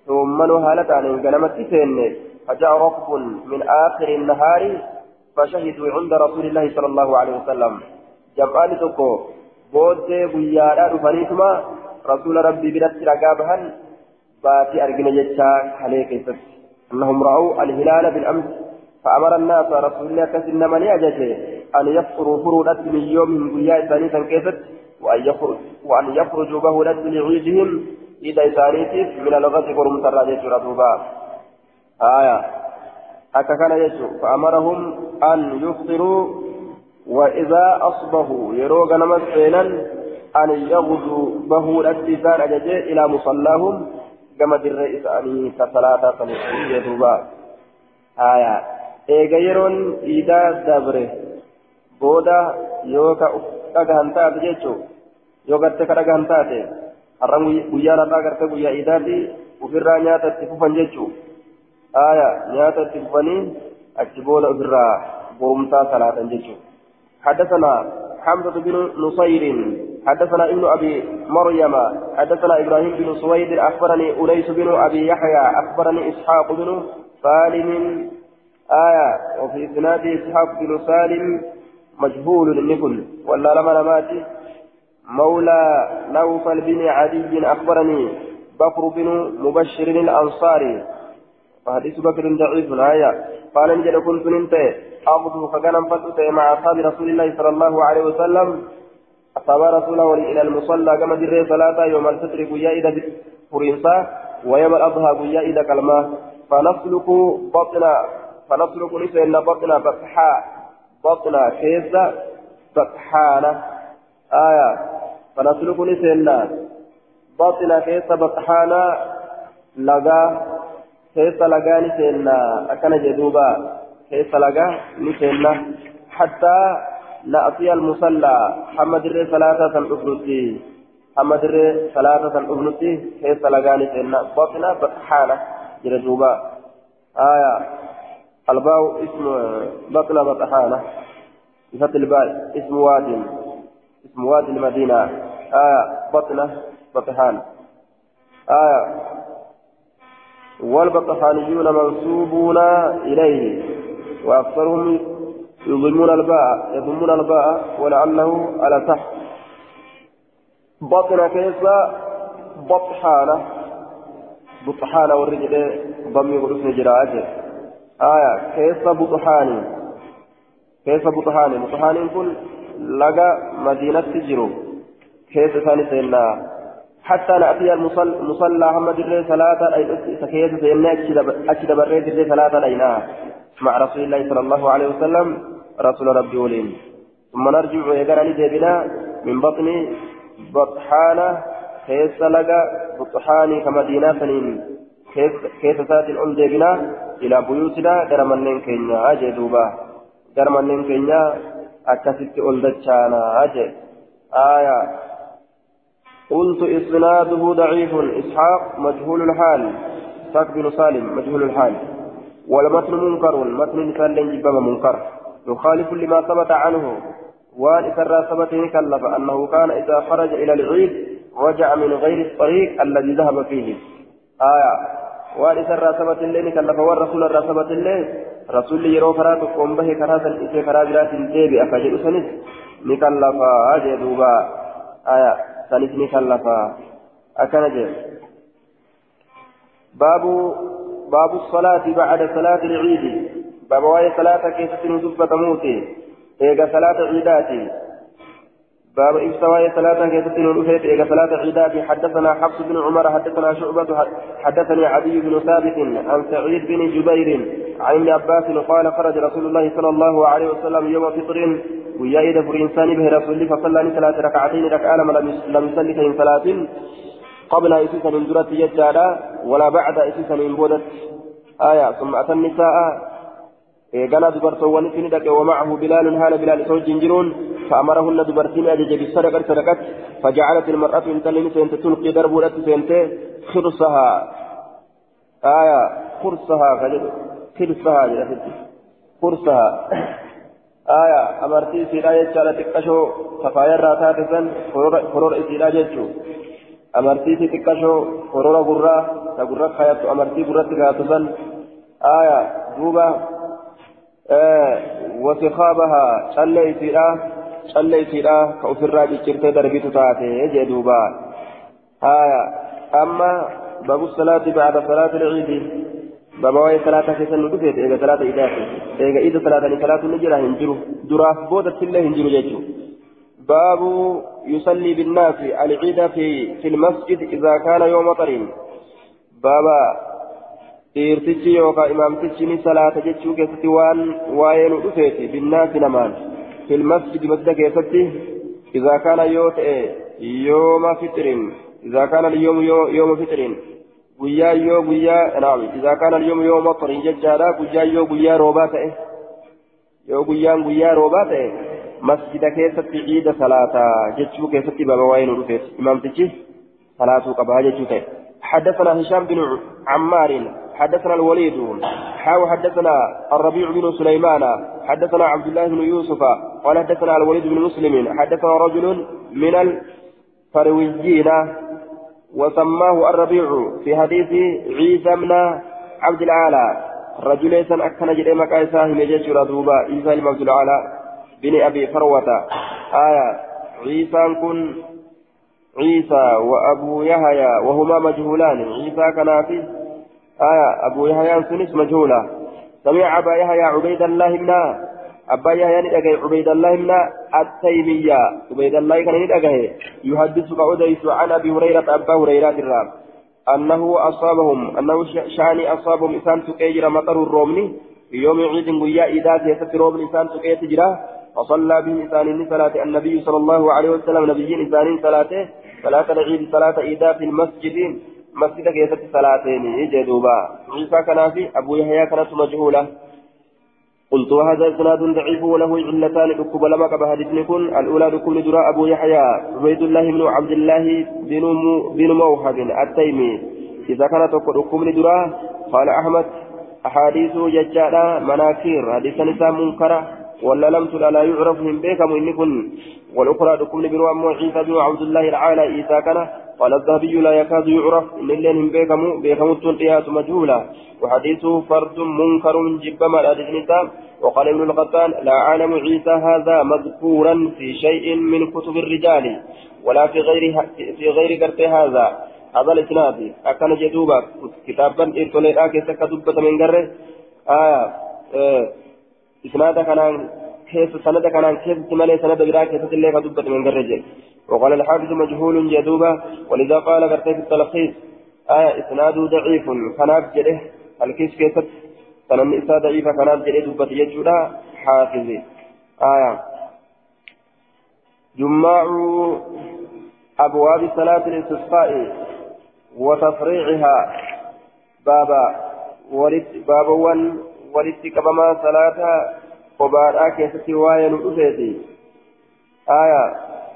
ثم نهالة عن انقلمت سين فجاء ركب من آخر النهار فشهدوا عند رسول الله صلى الله عليه وسلم جمعان تكو booddee guyyaadhaa dhufaniituma rasuula rabbii biratti ragaa bahan baatii argina jechaa kalee keessatti annahum ra'uu alhilaala bil'ams فأمر الناس رسول الله كسر من يجد أن يفطروا فرودة من يومهم قيا إسانيسا كيست وأن يخرج وأن يخرجوا بهودة لعيدهم إذا إسانيتف من الغد قرم تراجع رسوبا آية. أكا كان يجو فأمرهم أن يفطروا وإذا أصبحوا يروق نمس سينا أن يغدوا به الاتسان أججي إلى مصلاهم كما الرئيس أني كصلاة صليحية دوبا آية. إيغا يرون إيدا دبره. بودا يوكا أغهن تات جيشو يوكا تكا أغهن تات har'an guyyaa har'aa gartee guyyaa iidaati ofirraa nyaata itti fufan jechuu. Aya nyaata itti fufanii achi booda ofirraa borumtaa salaatan jechuu. حدثنا حمزة بن نصير حدثنا ابن أبي مريم حدثنا إبراهيم بن سويد أخبرني أليس بن أبي يحيى أخبرني إسحاق بن سالم آية وفي إسناد إسحاق بن سالم مجهول النقل ولا لما نماتي مولى نوفل بن عدي أخبرني بكر بن مبشر الأنصاري. فحديث بكر ضعيف آية قال نجد كنت ننتهي أغدو فكان فتت مع أصحاب رسول الله صلى الله عليه وسلم. أصحاب رسوله إلى المصلى كما در صلاة يوم الفطر قيا إذا فرنسا ويوم الأضحى قيا إذا كلمة. فنسلك بطنا فنسلك نسينا بطنا فتحا بطنا كيزة فتحانة آية. فنسلك نسينا بطنا كيزة فتحانة لغا كيزة لغا نسينا أكن جدوبا كيف لقى نسينا حتى نأتي المصلى. حمد الري ثلاثة الأفنتي حمد الري ثلاثة الأفنتي كيف لقى نسينا بطنا بطحانة جرجوبا آية الباء اسم بطنا بطحانة بفتح الباء اسم واد. اسم وادي المدينة. آية بطنة بطحان. آية. والبطحانيون منسوبون إليه وأكثرهم يضمون الباء يضمون الباء ولعله على تحت. بطن كيف؟ بطحانة. بطحانة والرجل ضمي ورسم جراءته آية. كيف بطحاني؟ كيف بطحاني؟ بطحاني كن لقى مدينة تجرو كيف ثاني سينا حتى نأتي المصلى محمد ثلاثة أي كيف سينا أكد بريد الرئيس ثلاثة أينها مع رسول الله صلى الله عليه وسلم رسول ربي ولين ثم نرجع يقرأ ديبنا من بطن بطحانة كيف لقى بطحاني كمدينة سنين كيف سات الأم ديبنا إلى بيوتنا درمنين كينيا أجي دوبا درمنين كينيا أكست أولدتشانا أجي آية قلت إسناده ضعيف إسحاق مجهول الحال إسحاق بن سالم مجهول الحال والمتن منكر متن مثال جبما منكر يخالف لما ثبت عنه وان إسر ثبته كلف أنه كان إذا خرج إلى العيد رجع من غير الطريق الذي ذهب فيه آية وان إسر ثبت الليل كلف والرسول الرا ثبت الليل رسول يرو كرات قم به كرات الإسر كرات جرات الديبي أفجر سنس نكلف أجي duuba آية sanis نكلف أكنجي باب باب الصلاة بعد صلاة العيد باب waa'ee صلاة كيف تنزف موتي eega صلاة iidaatii باب ibsuu waa'ee صلاة كيف تنزف eega صلاة iidaatii حدثنا حفص بن عمر حدثنا شعبة حدثني عدي بن ثابت عن سعيد بن جبير عن ابن عباس قال خرج رسول الله صلى الله عليه وسلم يوم فطر ويا إذا فر إنسان به رسول فصلى ثلاث ركعتين ركعة لم يصلي كين صلاة. قبل إسيسا من درة يجارا ولا بعد إسيسا من بودت آية ثم أتى النساء إيقنا دبرتوان سندك ومعه بلال هال بلال سوج جنجرون. فأمرهن دبرتين أجج بالصدقة صدقت فجعلت المرأة إن تلين سنت تلقي درب سنت خرصها. آية خرصها خرصها خرصها. آية أمرتي سيدا يجعل تكشو سفايا راتات سن فرور إسيدا جيتشو. amartiiti xiqqashoo korora gurraa ta gurra kayattu amartii gurratti kayattu san aya duuba wasikaabaha calle isiidha calle isiidha ka ofirraa ciccirtee darbitu taate jee duuba aya amma babu salaati bacda salaati lciidi baba waa'ee salaata keessa nu dhufeet eega salaata idaati eega ida salaatanii salaatu ni jira hin jiru duraaf boodattillee hin jiru jechuudha باب يصلي بالناس العيد في في المسجد إذا كان يوم مطر بابا dhiirtichi yookaan imaamtichi ni salaata jechuu keessatti waan waa'ee nu dhufeeti binnaasi namaan filmasjidi masjida keessatti إذا كان يوت يوم فطر. إذا كان اليوم يوم فطر. guyyaa yoo guyyaa naam إذا كان اليوم يوم guyyaa yoo guyyaa roobaa ta'e yoo guyyaan guyyaa roobaa ta'e مسجد كيست عيد صلاة. جتشو كيست بابا وين رفيت إمام تجي؟ صلاة قبها جتشو حدثنا هشام بن عمار حدثنا الوليد حاو حدثنا الربيع بن سليمان حدثنا عبد الله بن يوسف قال حدثنا الوليد بن مسلم حدثنا رجل من الفرويين وسماه الربيع في حديث عيسى بن عبد العالى رجل سن أكن جري مكايساه مجيش ردوبا عيسى بن عبد العالى بن أبي فروة. آية عيسى كن عيسى وأبو يحيى وهما مجهولان عيسى كان آية أبو يحيى سنس مجهولة. سمع أبا يحيى عبيد الله بن أبا يحيى ندقى عبيد الله بن التيمية. عبيد الله كان ندقى يحدثك أديس عن أبي هريرة أبا هريرة الرام أنه أصابهم أنه شاني أصابهم إنسان تكيجر مطر الرومني في يوم عيد قيا إذا تيست رومني إنسان تكيجر فصلى به إنسان صلاة النبي صلى الله عليه وسلم نبي إنسان صلاته صلاة العيد صلاة إيداء في المسجد. مسجد كيسة صلاتين يجدوبا عيسى كان في أبو يحيى كانت مجهولة قلت وهذا إسناد ضعيف وله علتان ركب لما كبه كن الأولى ركب دراء أبو يحيى عبيد الله بن عبد الله بن بن موهب التيمي إذا كانت ركب دراء قال أحمد أحاديث ججالة مناكير حديث نساء منكرة ولا لم تلا لا يعرف من بيكم إن كن والأخرى دكم بن أمو بن عبد الله العالى عيسى كان قال الذهبي لا يكاد يعرف إن اللين بيكم بيكم التنقيات مجهولة. وحديثه فرد منكر جبما الأدنسة وقال ابن القطان لا أعلم عيسى هذا مذكورا في شيء من كتب الرجال ولا في غير في غير قرط هذا. هذا الإسناد. أكن جدوبا. كتابا إرتولي آكي سكدوبة من قره آية آه إسناد كان كيف سند كان كيف تملي سند بلا كيف تلي كدوبة من قره وقال الحافظ مجهول جدوبا ولذا قال في التلخيص آية إسناد ضعيف كان جده الكيس كيف سنن إسا ضعيفة كانت جري دبت يجودا حافظي آية جماع أبواب صلاة الاستسقاء وتفريعها بابا ولد بابا كبما صلاة وبارا كيست واين أفيتي آية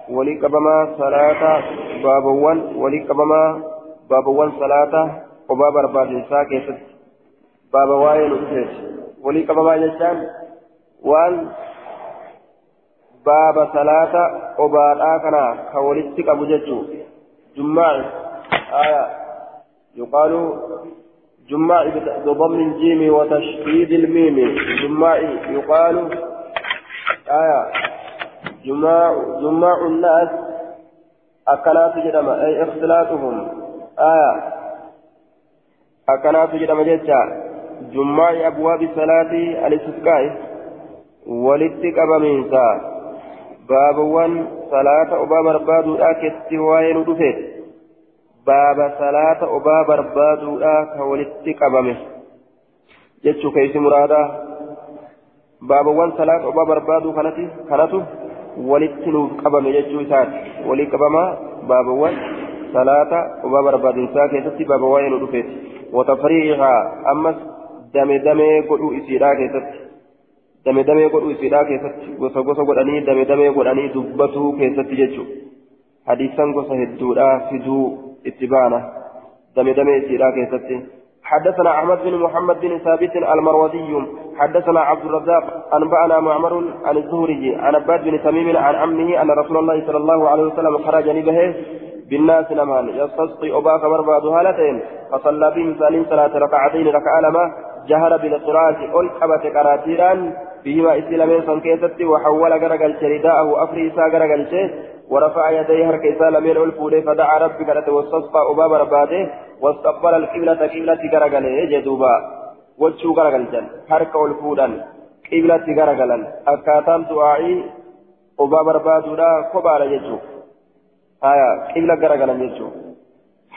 ولي كبما صلاة بابا ون ولي كبما بابا ون صلاة وبابا رباد كيست baaba waa'ee nu dhufeeti walii qabamaa jechaan waan baaba salaata obaadhaa kana ka walitti qabu jechuu jummaa'i aya yuqaalu جماع بضم الجيم وتشديد الميم. جماع يقال آية. جماع جماع الناس أكلات جدما. أي إختلاطهم. آية. أكلات جدما جدا جماع أبواب صلاة الاستسقاء ولدت قبمينسا بابوان صلاة أبا بربادو آكت وين دفت باب صلاة أبا بربادو آك ولدت قبمه جتشو كيس مرادا بابوان صلاة أبا بربادو كانت كانت ولدت نوف قبمه جتشو سات ولي قبما بابوان صلاة أبا بربادو ساكت بابوان دفت وتفريغها أمس dame damee godhuu isiidhaa keessatti dame damee godhuu isiidhaa keessatti gosa gosa godhanii dame damee godhanii dubbatuu keessatti jechuudha hadiisan gosa hedduudhaa fiduu dame damee isiidhaa keessatti. حدثنا أحمد بن محمد بن ثابت المروزي حدثنا عبد الرزاق. أنبأنا معمر عن الزهري عن عباد بن تميم عن عمه أن رسول الله صلى الله عليه وسلم خرج لبه بالناس نمان يستسقي اباك برباد هالتين. فصلى بهم ثاني ثلاث ركعتين ركعة لما جهر بالقراءة قل قبت بهما إسلامين سنكيستي وحول غرقل شرداءه أفريسا غرقل ورفع يديه هرك إسلامين الفولي فدعا ربي قرأت واستسقى أباب رباته واستقبل القبلة قبلة غرقل جدوبا وجهو غرقل جن هرك الفولا قبلة غرقل أكاتام دعائي أباب رباته قبال جدو آية قبلة غرقل جدو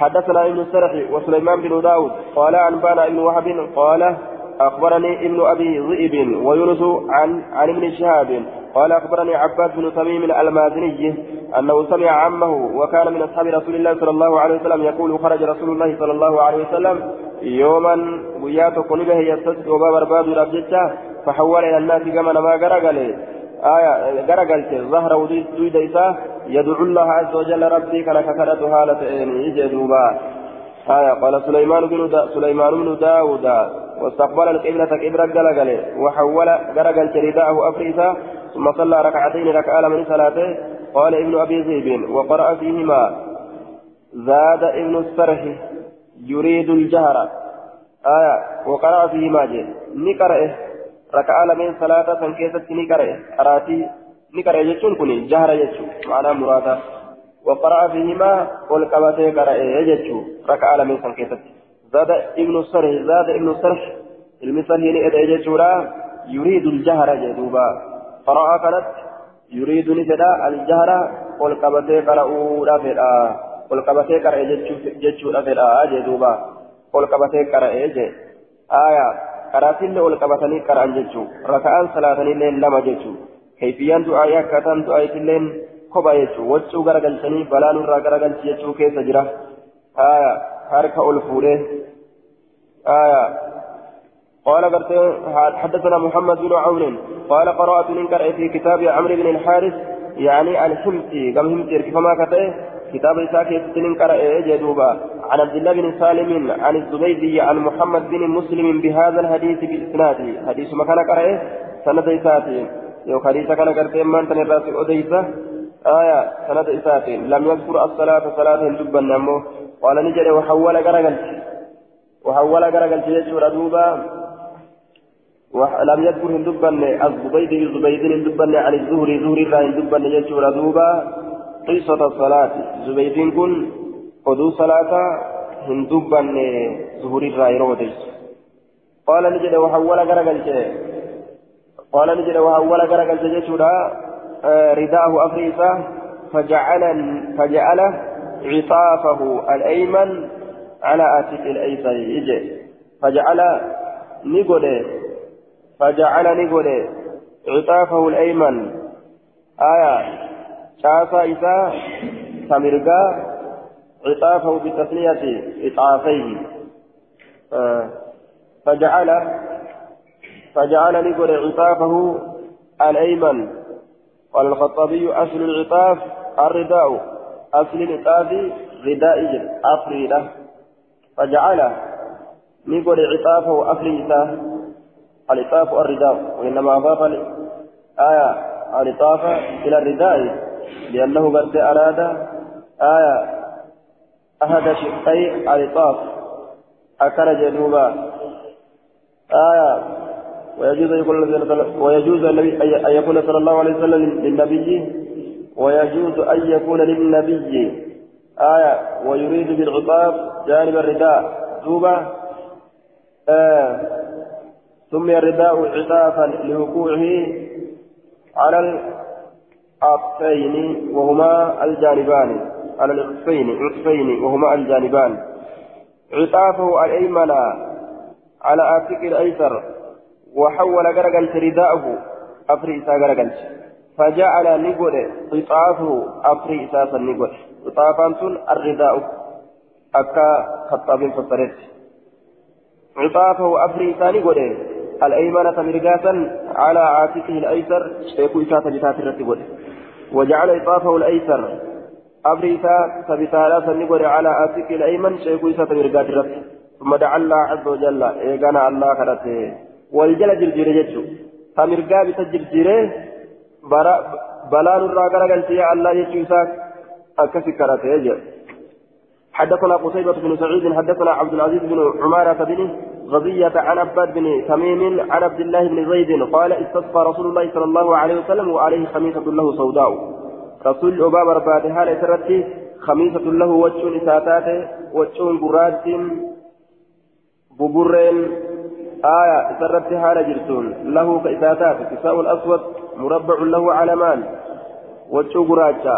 حدثنا ابن السرح وسليمان بن داود قال أنبانا ابن وهب قال أخبرني ابن أبي ذئب ويونس عن عن ابن شهاب قال أخبرني عباس بن تميم المازني أنه سمع عمه وكان من أصحاب رسول الله صلى الله عليه وسلم يقول خرج رسول الله صلى الله عليه وسلم يوما وياته قلبه يستسقي وباب رباب ربجته فحول إلى الناس كما ما قرقل آية غرقلت ظهر ودود إساه يدعو الله عز وجل ربي كان كثرة هالة يجدوبا آية. قال سليمان بن دا سليمان بن داود. واستقبل القبلة كبرى قلقل وحول غرقلت رداءه أفريسا ثم صلى ركعتين ركعة من صلاته. قال ابن أبي ذئب وقرأ فيهما زاد ابن السرح يريد الجهر. آية وقرأ فيهما جي نقرأه ركعة لمن صلاة سنكيسة نقرأ قراتي نقرأ يجون كني جهر يجو معنى مرادا وقرأ فيهما والقبتي قرأ يجو ركعة لمن سنكيسة زاد ابن السرح زاد ابن المثل هنا إذا يجورا يريد الجهر جدوبا قرأ كانت يريد نفدا الجهر والقبتي قرأوا رافدا والقبتي قرأ يجو رافدا جدوبا والقبتي قرأ آية qaraatillee ol qabatanii qara'an jechuun raka'aan salaatanillee lama jechuun kayfiyyaan du'aa'ii akkaataan du'aa'iitillee kophaa jechuun waccuu garagalchanii balaa nurraa garagalchi jechuu keessa jira harka ol fuudhee قال حدثنا محمد بن عون قال قرأت من في كتاب عمرو بن الحارث يعني الحمصي كم همتي كما كتئ. كتاب إساك سنين قرأ جدوبا. عن عبد الله بن سالم عن الزبيدي عن محمد بن مسلم بهذا الحديث بإسناده حديث مكان قرأ سند إساته يو حديث كان قرتين من تنراس أديسة. آية سند إساتين لم يذكر الصلاة صلاة دبا نمو قال نجري وحول قرقلت. وحول قرقلت يجور دوبا ولم يذكر هندبا الزبيد الزبيد هندبا عن الزهري زهري لا هندبا يجور دوبا قصة الصلاة. زبيد كن قدو صلاة هندبا زهري لا يروديس قال نجد وحول قرقلت. قال نجد وحول قرقلت يجور رداه أفريسا. فجعل فجعل عطافه الأيمن على آتك الأيسر. يجي فجعل نقول فجعل نقول عطافه الأيمن. آية. شاسا إسا سمرقا عطافه بتثنية إطعافيه آه. فجعل فجعل نقول عطافه الأيمن. قال الخطابي أصل العطاف الرداء. أصل العطاف رداء أفريدة فجعل نقول عطافه أفريدة العطاف الرداء وإنما أضاف آية العطاف إلى الرداء لأنه قد أراد آية أحد شقي العطاف أكل جنوبا آية ويجوز أن يكون ويجوز أن يكون صلى الله عليه وسلم للنبي ويجوز أن يكون للنبي آية ويريد بالعطاف جانب الرداء. دوبة آه سمي الرداء عطافا لوقوعه على العطفين وهما الجانبان. على العطفين عطفين وهما الجانبان. عطافه الأيمن على آتك الأيسر وحول غرقلت رداءه. أفري إسا غرقلت فجعل نقول قطافه أفري إساسا نقول. قطافا سن الرداء أكا خطاب فصرت عطافه أفري إسا نقول. الأيمنة مرقاتا على عاتقه الأيسر. شيخ إساسا بتات الرتب وجعل عطافه الأيسر. أفري إسا سبتالا نقول على عاتقه الأيمن. شيخ إساسا مرقات الرتب ثم دعا الله عز وجل. إيقانا الله خلته waljala jirjire jechuun tamirgaa bisa garagalchee allah jechuu isaa akkasi karatee jedhe حدثنا قتيبة بن سعيد حدثنا عبد العزيز بن عمارة بن غزية عن عباد بن تميم عن عبد الله بن زيد قال استسقى رسول الله صلى الله عليه وسلم وعليه خميسة له سوداء. رسول أبا برباد هالة ترتي خميسة له وجه ساتاته وجه براد ببرين آية سرت حال جرتون له كإساتات كساء الأسود مربع له علمان وجه قراجة.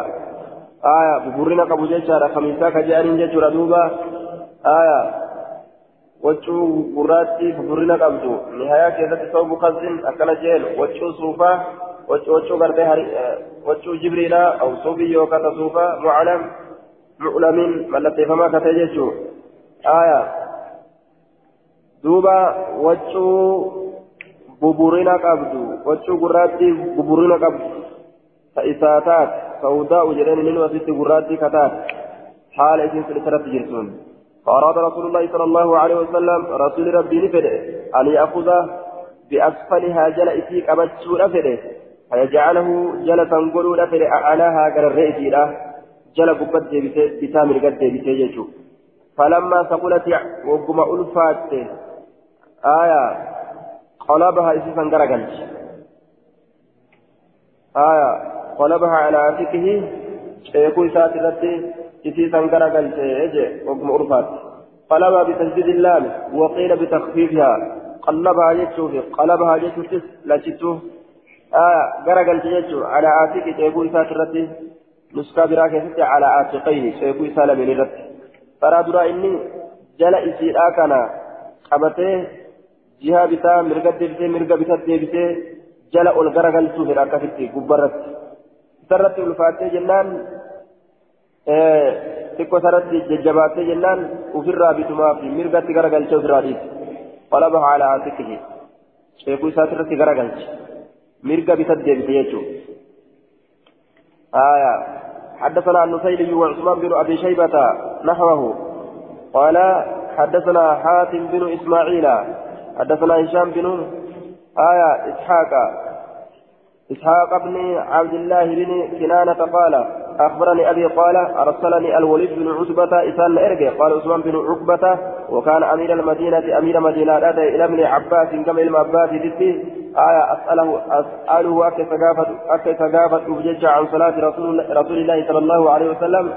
آية ببرنا قبو جيشارة خميسا كجانين جيشورة دوبا. آية وجه قراتي ببرنا قبو. نهاية كذا تصوب خزن أكنا جيل. وجه صوفا وجه قرتي وجه جبريلا أو صوبي يوكا تصوفا معلم معلم ملتي فما كتجيشو آية duuba waccuu waccuu gurraatti buburina qabdu. Ta isaa taat sawdaa'u jedheen inni wasitti gurraatti kataat. Haala isin sirratti jirtuun. فأراد رسول الله صلى الله عليه وسلم رسول ربي نفده أن يأخذ بأسفلها جل إسيك أبتشو نفده فيجعله جلسا قلو نفده أعلاها قال الرئيس جل قبت بتامر قد بتيجو فلما ثقلت وقم ألفات آية قلبها إسيسا درجلت آية قلبها على عاتقه يقول سات التي إسيسا درجلت يجي وقم أرفات. قلبها بتجديد اللام وقيل بتخفيفها. قلبها يجوف قلبها يجوف لا جتوه آية درجلت يجو على عاتقه يقول سات التي نسكا براكة على عاتقيه يقول سالم للرت ترى درا إني جل إسيرا كان قبته jihaa bitaa mirga deebisee mirga bitaa deebisee jala ol garagalchuu fedha akkasitti gubbarratti isarratti ulfaattee jennaan xiqqoo isarratti jajjabaattee jennaan ofirraa bitumaa fi mirgatti garagalchee ofirraa dhiiti qalaba haala haasikihi sheekuu isaati irratti garagalche mirga bitaa deebise jechuudha. آية حدثنا النسيلي وعثمان بن أبي شيبة نحوه قال حدثنا حاتم بن إسماعيل حدثنا هشام بن آية إسحاق. إسحاق بن عبد الله بن كنانة قال أخبرني أبي قال أرسلني الوليد بن عتبة إسان إرجع قال عثمان بن عقبة وكان أمير المدينة أمير مدينة أتى إلى ابن عباس كما إلى عباس دتي آية أسأله أسأله أكي ثقافة أكي ثقافة بجج عن صلاة رسول رسول الله صلى الله عليه وسلم.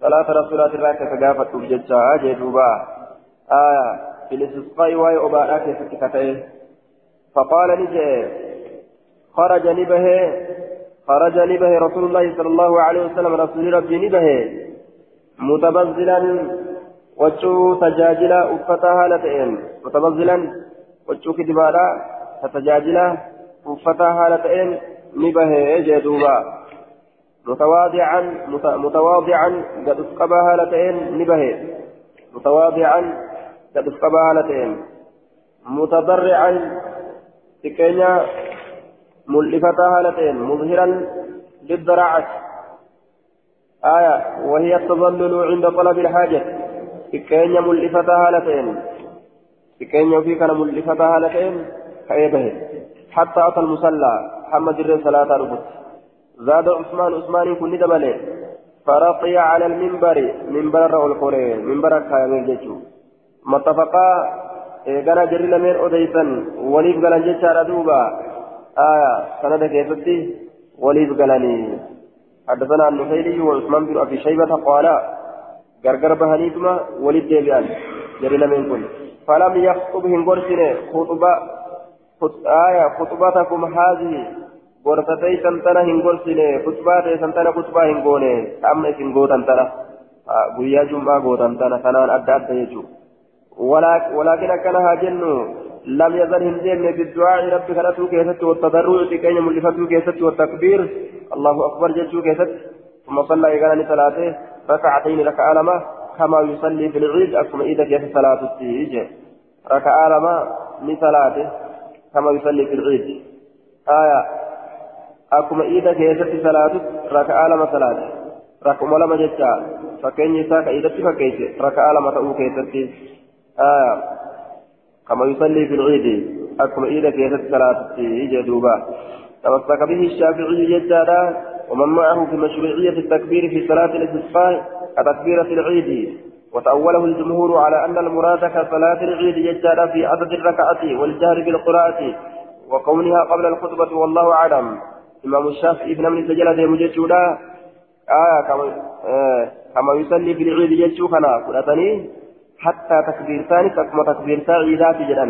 صلاة رسول الله أكي ثقافة بجج أجدوبا آية في الاستسقاء وهي أبا أكي ثقافة فقال نجي خرج نبه خرج نبه رسول الله صلى الله عليه وسلم رسول ربي نبه متبذلا وجو تجاجلا أفتها لتئن متبذلا وجو كدبالا تتجاجلا أفتها لتئن نبه جدوبا متواضعا متواضعا قد اسقبها لتئن نبه متواضعا لتئن متضرعا تكينيا ملفتها هالتين مظهرا للضراعة. آية وهي التظلل عند طلب الحاجة. إكين ملفتها هالتين إكين في كان ملفتها هالتين كأيبه حتى أتى المصلى. محمد الرسول صلاة ربط زاد عثمان. عثمان كن دبله فرقي على المنبر. منبر الرؤى القرين. منبر كامل جيشو متفقا إيقنا جري لمن أديسا وليف قلن جيشا ردوبا آية سند كيفتي وليد قالني حدثنا النفيلي وعثمان بن أبي شيبة قال غرغر بهنيتما وليد ديبيان جرينا من كل فلم يخطب هنغرسين خطبة آية خطبتكم هذه غرفتي سنتنا هنغرسين خطباتي سنتنا خطبة هنغوني أما هنغوتن تنا؟ guyyaa jum'aa gootan tana kanaan adda adda jechuudha walaakin akkana jennu لم يزل هندين بالدعاء ربي خلته كيست والتضرع تكين ملفته كيست والتكبير. الله أكبر جدو كيست؟ ثم صلى إيقاني صلاته ركعتين لك آلمة كما يصلي في العيد. أكما إذا كيف صلاة التيج؟ ركع آلمة لصلاته كما يصلي في العيد. آية. أكما إذا كيف صلاته ركع آلمة صلاته. ركع ملما جتا فكين يساك إذا تفكيت. ركع آلمة تأو آية كما يصلي في العيد. أكما إذا كيست صلاة جدوبا تمسك به الشافعي جدادا ومن معه في مشروعية التكبير في صلاة الاستسقاء كتكبيرة العيد. وتأوله الجمهور على أن المراد كصلاة العيد جدادا في عدد الركعة والجهر بالقراءة وكونها قبل الخطبة. والله أعلم. إمام الشافعي ابن من سجلة مجدودا آه كما آه كما يصلي في العيد جدودا كنا حتى تكبير ثاني كما تكبير عيدات جدا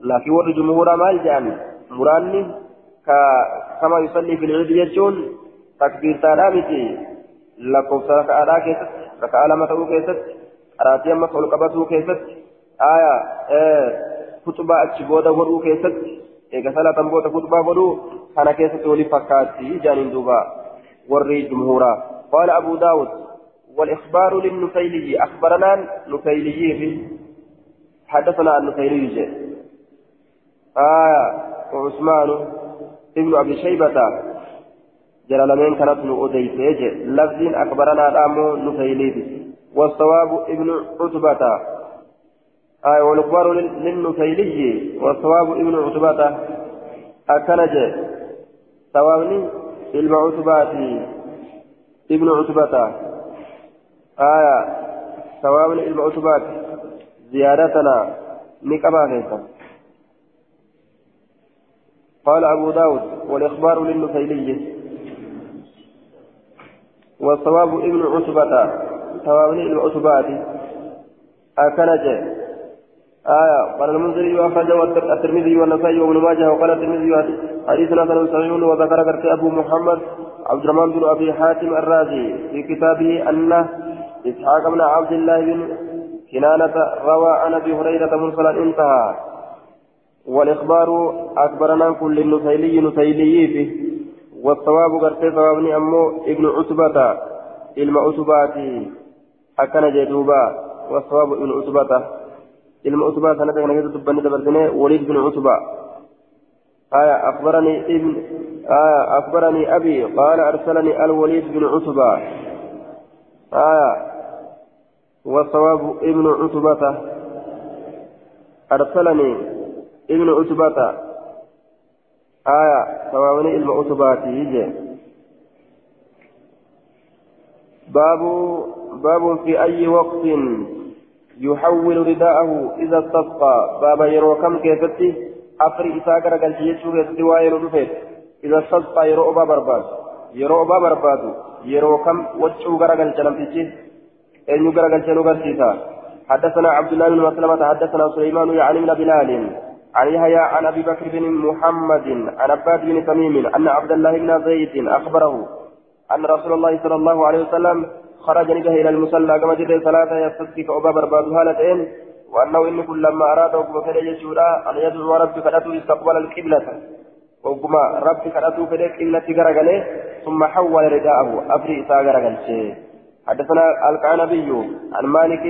لكن ور جمهور مال جان مراني كما يصلي في العيد يجون تكبير ثاني لكم سرك أدا كيست رك علامة كيست أراتي أما سول قبسو كيست. آية آه خطبة أتشبودا ورو كيست. إيجا صلاة بوتا خطبة ورو كان كيست ولي فكاتي جانين دوبا. وري جمهورا. قال أبو داود والإخبار للنفيلي أخبرنا نفيلي حدثنا النفيلي آية وعثمان ابن أبي شيبة جلالمين كانت نؤديت لفظ أخبرنا الأمو نفيلي والصواب ابن عتبة. آية والإخبار للنفيلي والصواب ابن عتبة. أكنج ثوابني المعتبات ابن عتبة. آية ثواب المعتبات زيادتنا نكبا كيسا. قال أبو داود والإخبار للنفيلي. والصواب ابن عتبة ثواب المعتبات أكنج. آية قال المنذري وأخرجه الترمذي والنسائي وابن ماجه وقال الترمذي حديث حسن صحيح وذكر أبو محمد عبد الرحمن بن أبي حاتم الرازي في كتابه أنه إسحاق بن عبد الله بن كنانة روى عن أبي هريرة مرسلا انتهى. والإخبار أكبرنا كل النسيلي نسيلي فيه. والصواب قرتي ثوابني أمو ابن عتبة. علم عتباتي أكن جدوبا. والصواب ابن عتبة. علم عتبة سنة كان يتبني دبرتني وليد بن عتبة. آية أخبرني ابن آية أخبرني أبي قال أرسلني الوليد بن عتبة. آية والصواب ابن عتبة. أرسلني ابن عتبة. آية سواوني المؤتباتي يجي باب باب في أي وقت يحول رداءه إذا استسقى. باب يرو كم كيفتي؟ أفري قال جيشو كيفتي ويرو دفت إذا استسقى يرو أبا برباد. يرو أبا برباد. يرو كم وجهو قرقل أن يقرقل جنو قرسيسا حدثنا عبد الله بن مسلمة حدثنا سليمان يعني من بلال عن يحيى عن أبي بكر بن محمد عن عباد بن تميم أن عبد الله بن زيد أخبره أن رسول الله صلى الله عليه وسلم خرج نجه إلى المصلى كما جد ثلاثة يستسقي كعبا برباد هالتين وأنه ان كل لما اراد وكفر يجورا أن يدعو ربي فدته استقبل القبلة. وكما ربي فدته فدك قبلة غرغله ثم حول رداءه أفري ساغرغل حدثنا القعنبي عن مالك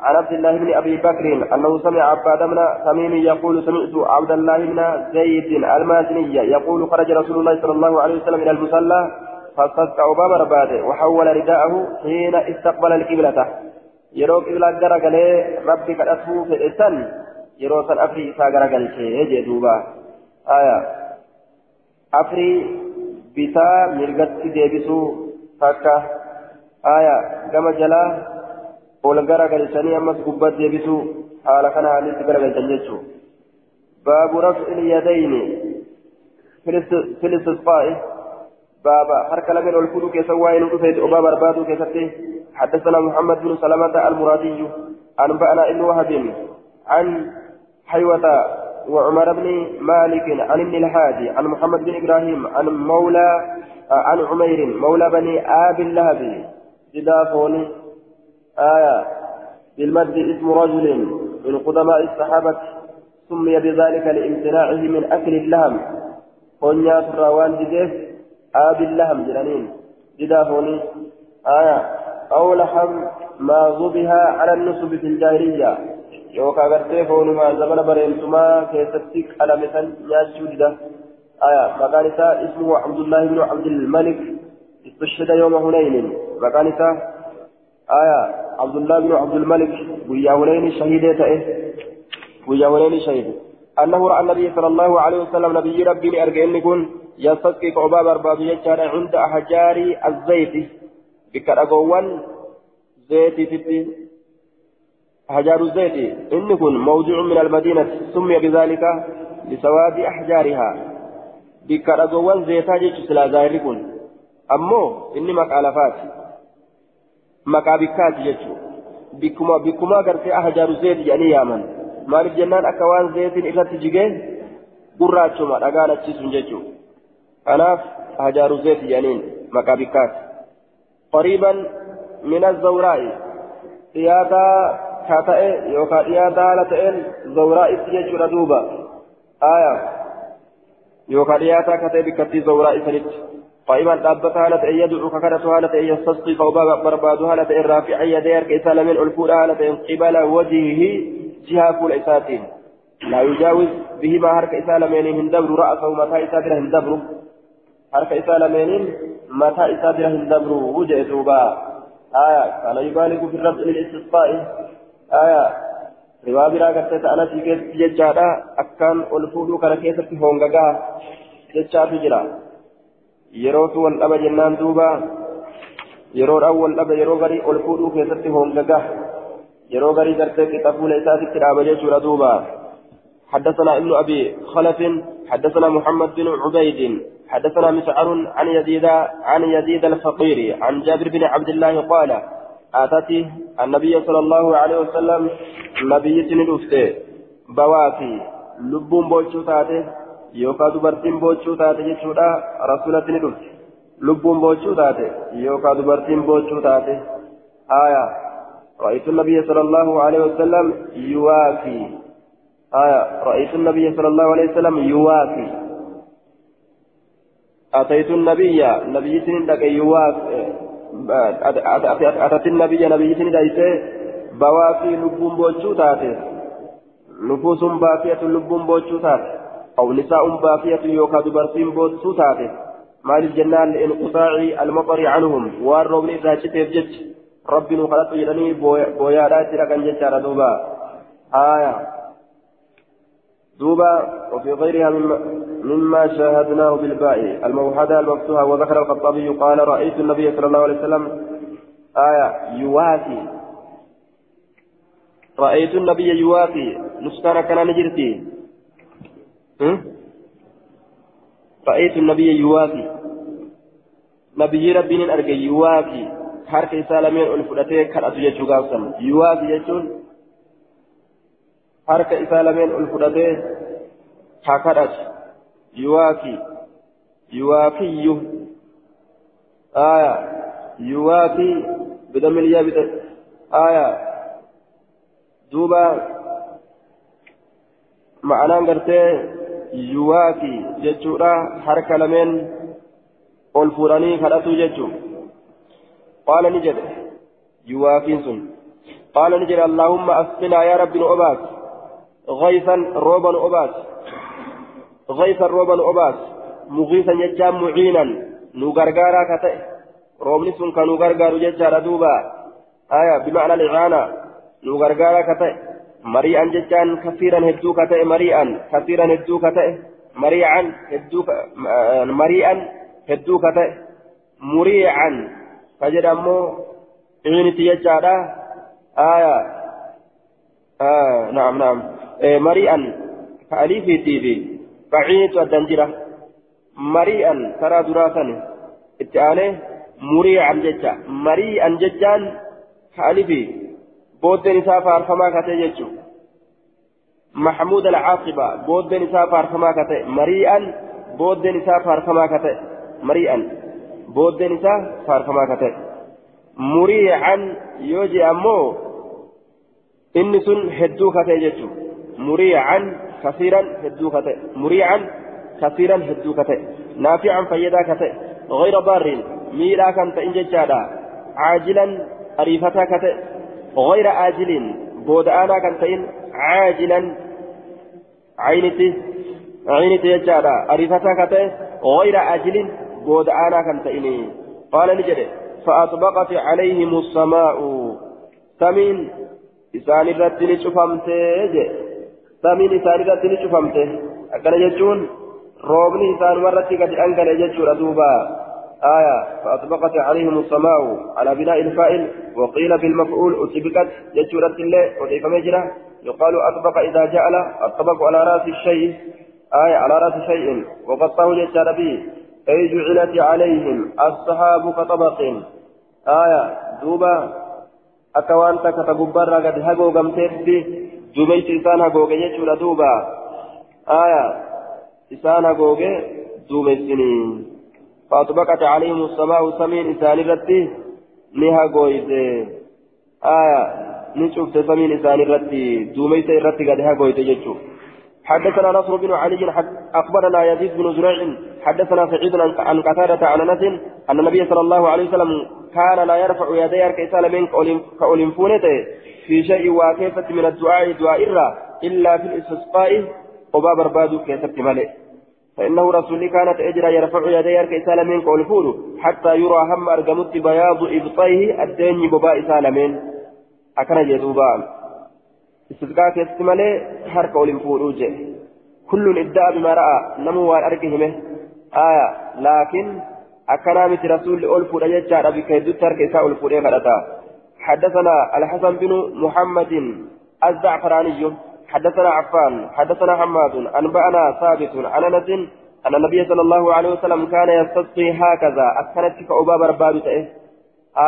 عن عبد الله بن أبي بكر أنه سمع عباد بن تميم يقول سمعت عبد الله بن زيد المازني يقول خرج رسول الله صلى الله عليه وسلم إلى المصلى فاستسقى باب رباده وحول رداءه حين استقبل القبلة. يرو قبلة غرغله ربي كدته في السن يرو سن أفري إسا شيء جدوبا آية. أفري بتا مرغت ديبسو فكا آية كما جلا ol garagalchanii ammas gubbat deebisuu haala kana haalitti garagalchan jechuu baabu raf'i ilyadayni fi listisqaa'i بابا حركة لمن والفلو كيسا وين رفيت أبا بربادو كيسته حدثنا محمد بن سلمة المرادي. أنبأنا ابن وهب عن حيوة وعمر بن مالك عن ابن الحاج عن محمد بن إبراهيم عن مولى عن عمير مولى بني آب اللهب. جدافوني آية. بالمد اسم رجل من قدماء الصحابة سمي بذلك لامتناعه من أكل اللهم قنيا الروان جديف آب اللهم جنانين. جدافوني آية. أو لحم ما ذبها على النصب في الجاهلية. يوكا غرتي فونما زمن بريمتما كيستيك على مثل ناشو جدا. آية. مكان اسمه عبد الله بن عبد الملك. استشهد يوم هنين. مكان آية عبد الله بن عبد الملك ويا ولين شهيد ويا ولين شهيد. أنه رأى النبي صلى الله عليه وسلم نبي ربي أرجعني كن يستسقي عباب أرباب يجعل عند أحجار الزيت. بكرقوان زيت تتي أحجار الزيت. إن كن موضع من المدينة. سمي بذلك لسواد أحجارها. بكرقوان زيتا جيش سلا زاهر كن أمو إني مقالفات maqaa bikkaati jechuudha bikkuma bikkuma gartee ahjaaru zeeti jedhanii yaaman maaliif jennaan akka waan zeetiin irratti jigee gurraachuma dhagaan achiisuun jechuudha kanaaf ahjaaru zeeti jedhaniin maqaa bikkaati qariiban min azawraa'i dhiyaataa ka ta'e yookaan dhiyaataa haala ta'een zawraa'itti jechuudha duuba aayaa yookaan dhiyaataa ka ta'e bikkattii zawraa'i sanitti قائما دابت هالة أن يدعو ككرة هالة أن يستسقي فوبا برباد هالة أن رافع يدير كيسال من الفول هالة أن قبل وجهه جهة فول إساتين. لا يجاوز بهما هرك إسال من هندبر رأسه متى إسادر هندبر هرك إسال من متى إسادر هندبر وجه توبا آية كان يبالغ في الرفع للاستسقاء. آية riwaa biraa gartee ta'ana sii keessatti jechaadha akkaan ol fuudhuu kana keessatti hongagaa jechaatu jira yerootu wal dhaba jennaan duuba yeroodhaan wal dhaba yeroo garii ol fuudhuu keessatti hongaga yeroo garii gartee qixa fuula isaatitti dhaaba jechuudha duuba حدثنا ابن ابي خلف حدثنا محمد بن عبيد حدثنا مسعر عن يزيد عن يزيد الفقير عن جابر بن عبد الله قال اتتي النبي صلى الله عليه وسلم نبي سندفته بوافي لبون بوچو تاته yookaan dubartiin boochuu taate jechuudha. Rasuulatti ni dhufte lubbuun boochuu taate yookaan dubartiin boochuu taate. Aya رأيت النبي صلى الله عليه وسلم يوافي آية رأيت النبي صلى الله عليه وسلم يوافي أتيت النبي نبي سندك يوافي أتت النبي نبي سندك بوافي لبون بوچو تاتي نفوس بافية لبون بوچو تاتي أو نساء باقية يوكا دبرتين بود سوتاتي مال الجنان لانقطاع المطر عنهم. والرب إذا شتيت جج. رب نخلط يدني بويا راتي لكن جج دوبا. آية. دوبا وفي غيرها مما, شاهدناه بالباء. الموحدة المفتوحة. وذكر الخطابي قال رأيت النبي صلى الله عليه وسلم آية. يوافي. رأيت النبي يوافي. نسكان كان نجرتي. رأيت النبي يوافي نبي ربي أرجع يوافي harka isaa lameen ol fudhatee kadhatu jechuu gaafsan yuwaafi jechuun harka isaa lameen ol fudhatee haa kadhatu yuwaafi yuwaafiyyu aya yuwaafi bidamilyaa bida aya duuba ma'anaan gartee yuwaafi jechuudha harka lameen ol fuudhanii kadhatu jechuudha قال نجد يوافين سن قال نجد اللهم أسقنا يا رب أباس غيثا روبا أباس غيثا روبا أباس مغيثا يجام معينا نغرغارا كتئ روبني سن كنغرغار يجار دوبا آية بمعنى الإعانة نغرغارا كتئ مريئا ججان كثيرا هدو كتئ مريئا كثيرا هدو كتئ مريئا هدو مريئا هدو كتئ مريعا فجد أمو عينتي يجارة آية آه نعم نعم إيه مريئا كأليفي تيبي فعينت الدنجرة مريئا ترى دراسا اتعاني مريعا ججا مريئا ججان كأليفي بود نساء فارفما كتي ججو محمود العاقبة بود نساء فارفما كتي مريئا بود نساء فارفما كتي مريئا yoo je ammoo inni sun hedduu ka ta'e jechuudha muriican kasiiran hedduu ka ta'e muriican kasiiran hedduu ka ta'e naafican fayyadaa ka ta'e غير بار ميلا كان تئن ججادا عاجلا أريفتا كتئ غير آجل بودأنا كان تئن عاجلا. عينتي عينتي ججادا أريفتا كتئ غير آجل بود آنا كان تئني قال نجد فأطبقت عليهم السماء. سمين. إسان الرتل شفمت سمين إسان الرتل شفمت أكن يجون. روبني إسان مرت قد أنقل يجور أدوبا. آية فأطبقت عليهم السماء على بناء الفائل وقيل بالمفعول أطبقت يجور الله وكيف مجرى. يقال أطبق إذا جعل الطبق على رأس الشيء آية على رأس شيء وقطعه يجار به أي جعلت عليهم الصحاب كطبق. آية دوبا أكوان تكتببر قد هقو قمتت دبيت إسان هقو يجول دوبا. آية إسان هقو دوبيتني فأطبقت عليهم السماء سمين إسان رتي نهقو آية نشوف سمين إسان رتي دوبيت رتي قد هقو يجول حدثنا نصر بن علي أخبرنا يزيد بن زريع حدثنا سعيد عن قتادة عن أنس أن النبي صلى الله عليه وسلم كان لا يرفع يديه كيسال من كأولمفونته في شيء واكيفة من الدعاء دعاء إلا في الاستسقاء وباب برباد كيسبت فإنه رسول كانت أجرى يرفع يديه كيسال من كأولفونه حتى يرى هم أرجمت بياض إبطيه الدين بباء سالمين. أكن يدوبان استسقاء كيست ملئ حركة أولمفونه كل إدعى بما رأى نمو وأرجهمه آية لكن أكرامة رسول ألف رجال بك يدت ترك إساء حدثنا الحسن بن محمد الزعفراني. حدثنا عفان حدثنا حماد أنبأنا ثابت عن أنس أن النبي صلى الله عليه وسلم كان يستسقي هكذا. أكنت كأباب رباب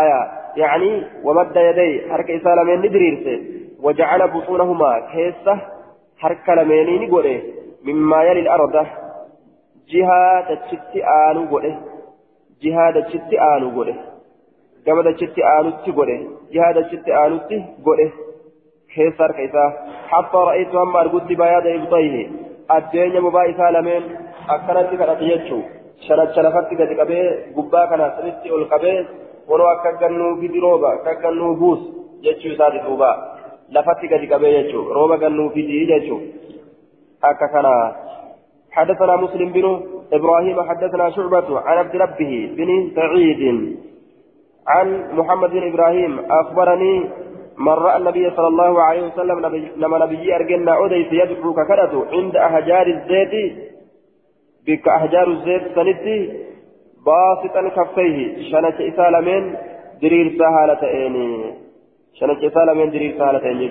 آية يعني ومد يديه حركة إساء لمن ندريرسه وجعل بطونهما كيسة حركة لمن نقوله. مما يلي الأرض. dachitti aanu godhe jihaa dachitti aanu godhe gama dachitti aanutti godhe jihaa dachitti aanutti godhe keessa harka argutti bayaada ibtayhi addeenya bobaa isaa lameen akkanatti kadhate jechuu shanacha lafatti gadi qabee gubbaa kana sirritti ol qabee kunoo akka gannuu fidi rooba akka gannuu buus jechuu isaati duuba lafatti gadi qabee jechuu rooba gannuu fidi jechuu akka kana حدثنا مسلم بن إبراهيم حدثنا شعبة عن عبد ربه بن سعيد عن محمد بن إبراهيم أخبرني من رأى النبي صلى الله عليه وسلم لما نبي أرجلنا أديس يدعو ككرته عند أحجار الزيت بك أحجار الزيت سندي باسطا كفيه. شنك إسالمين درير سهالة إني شنك إسالمين درير سهالة إني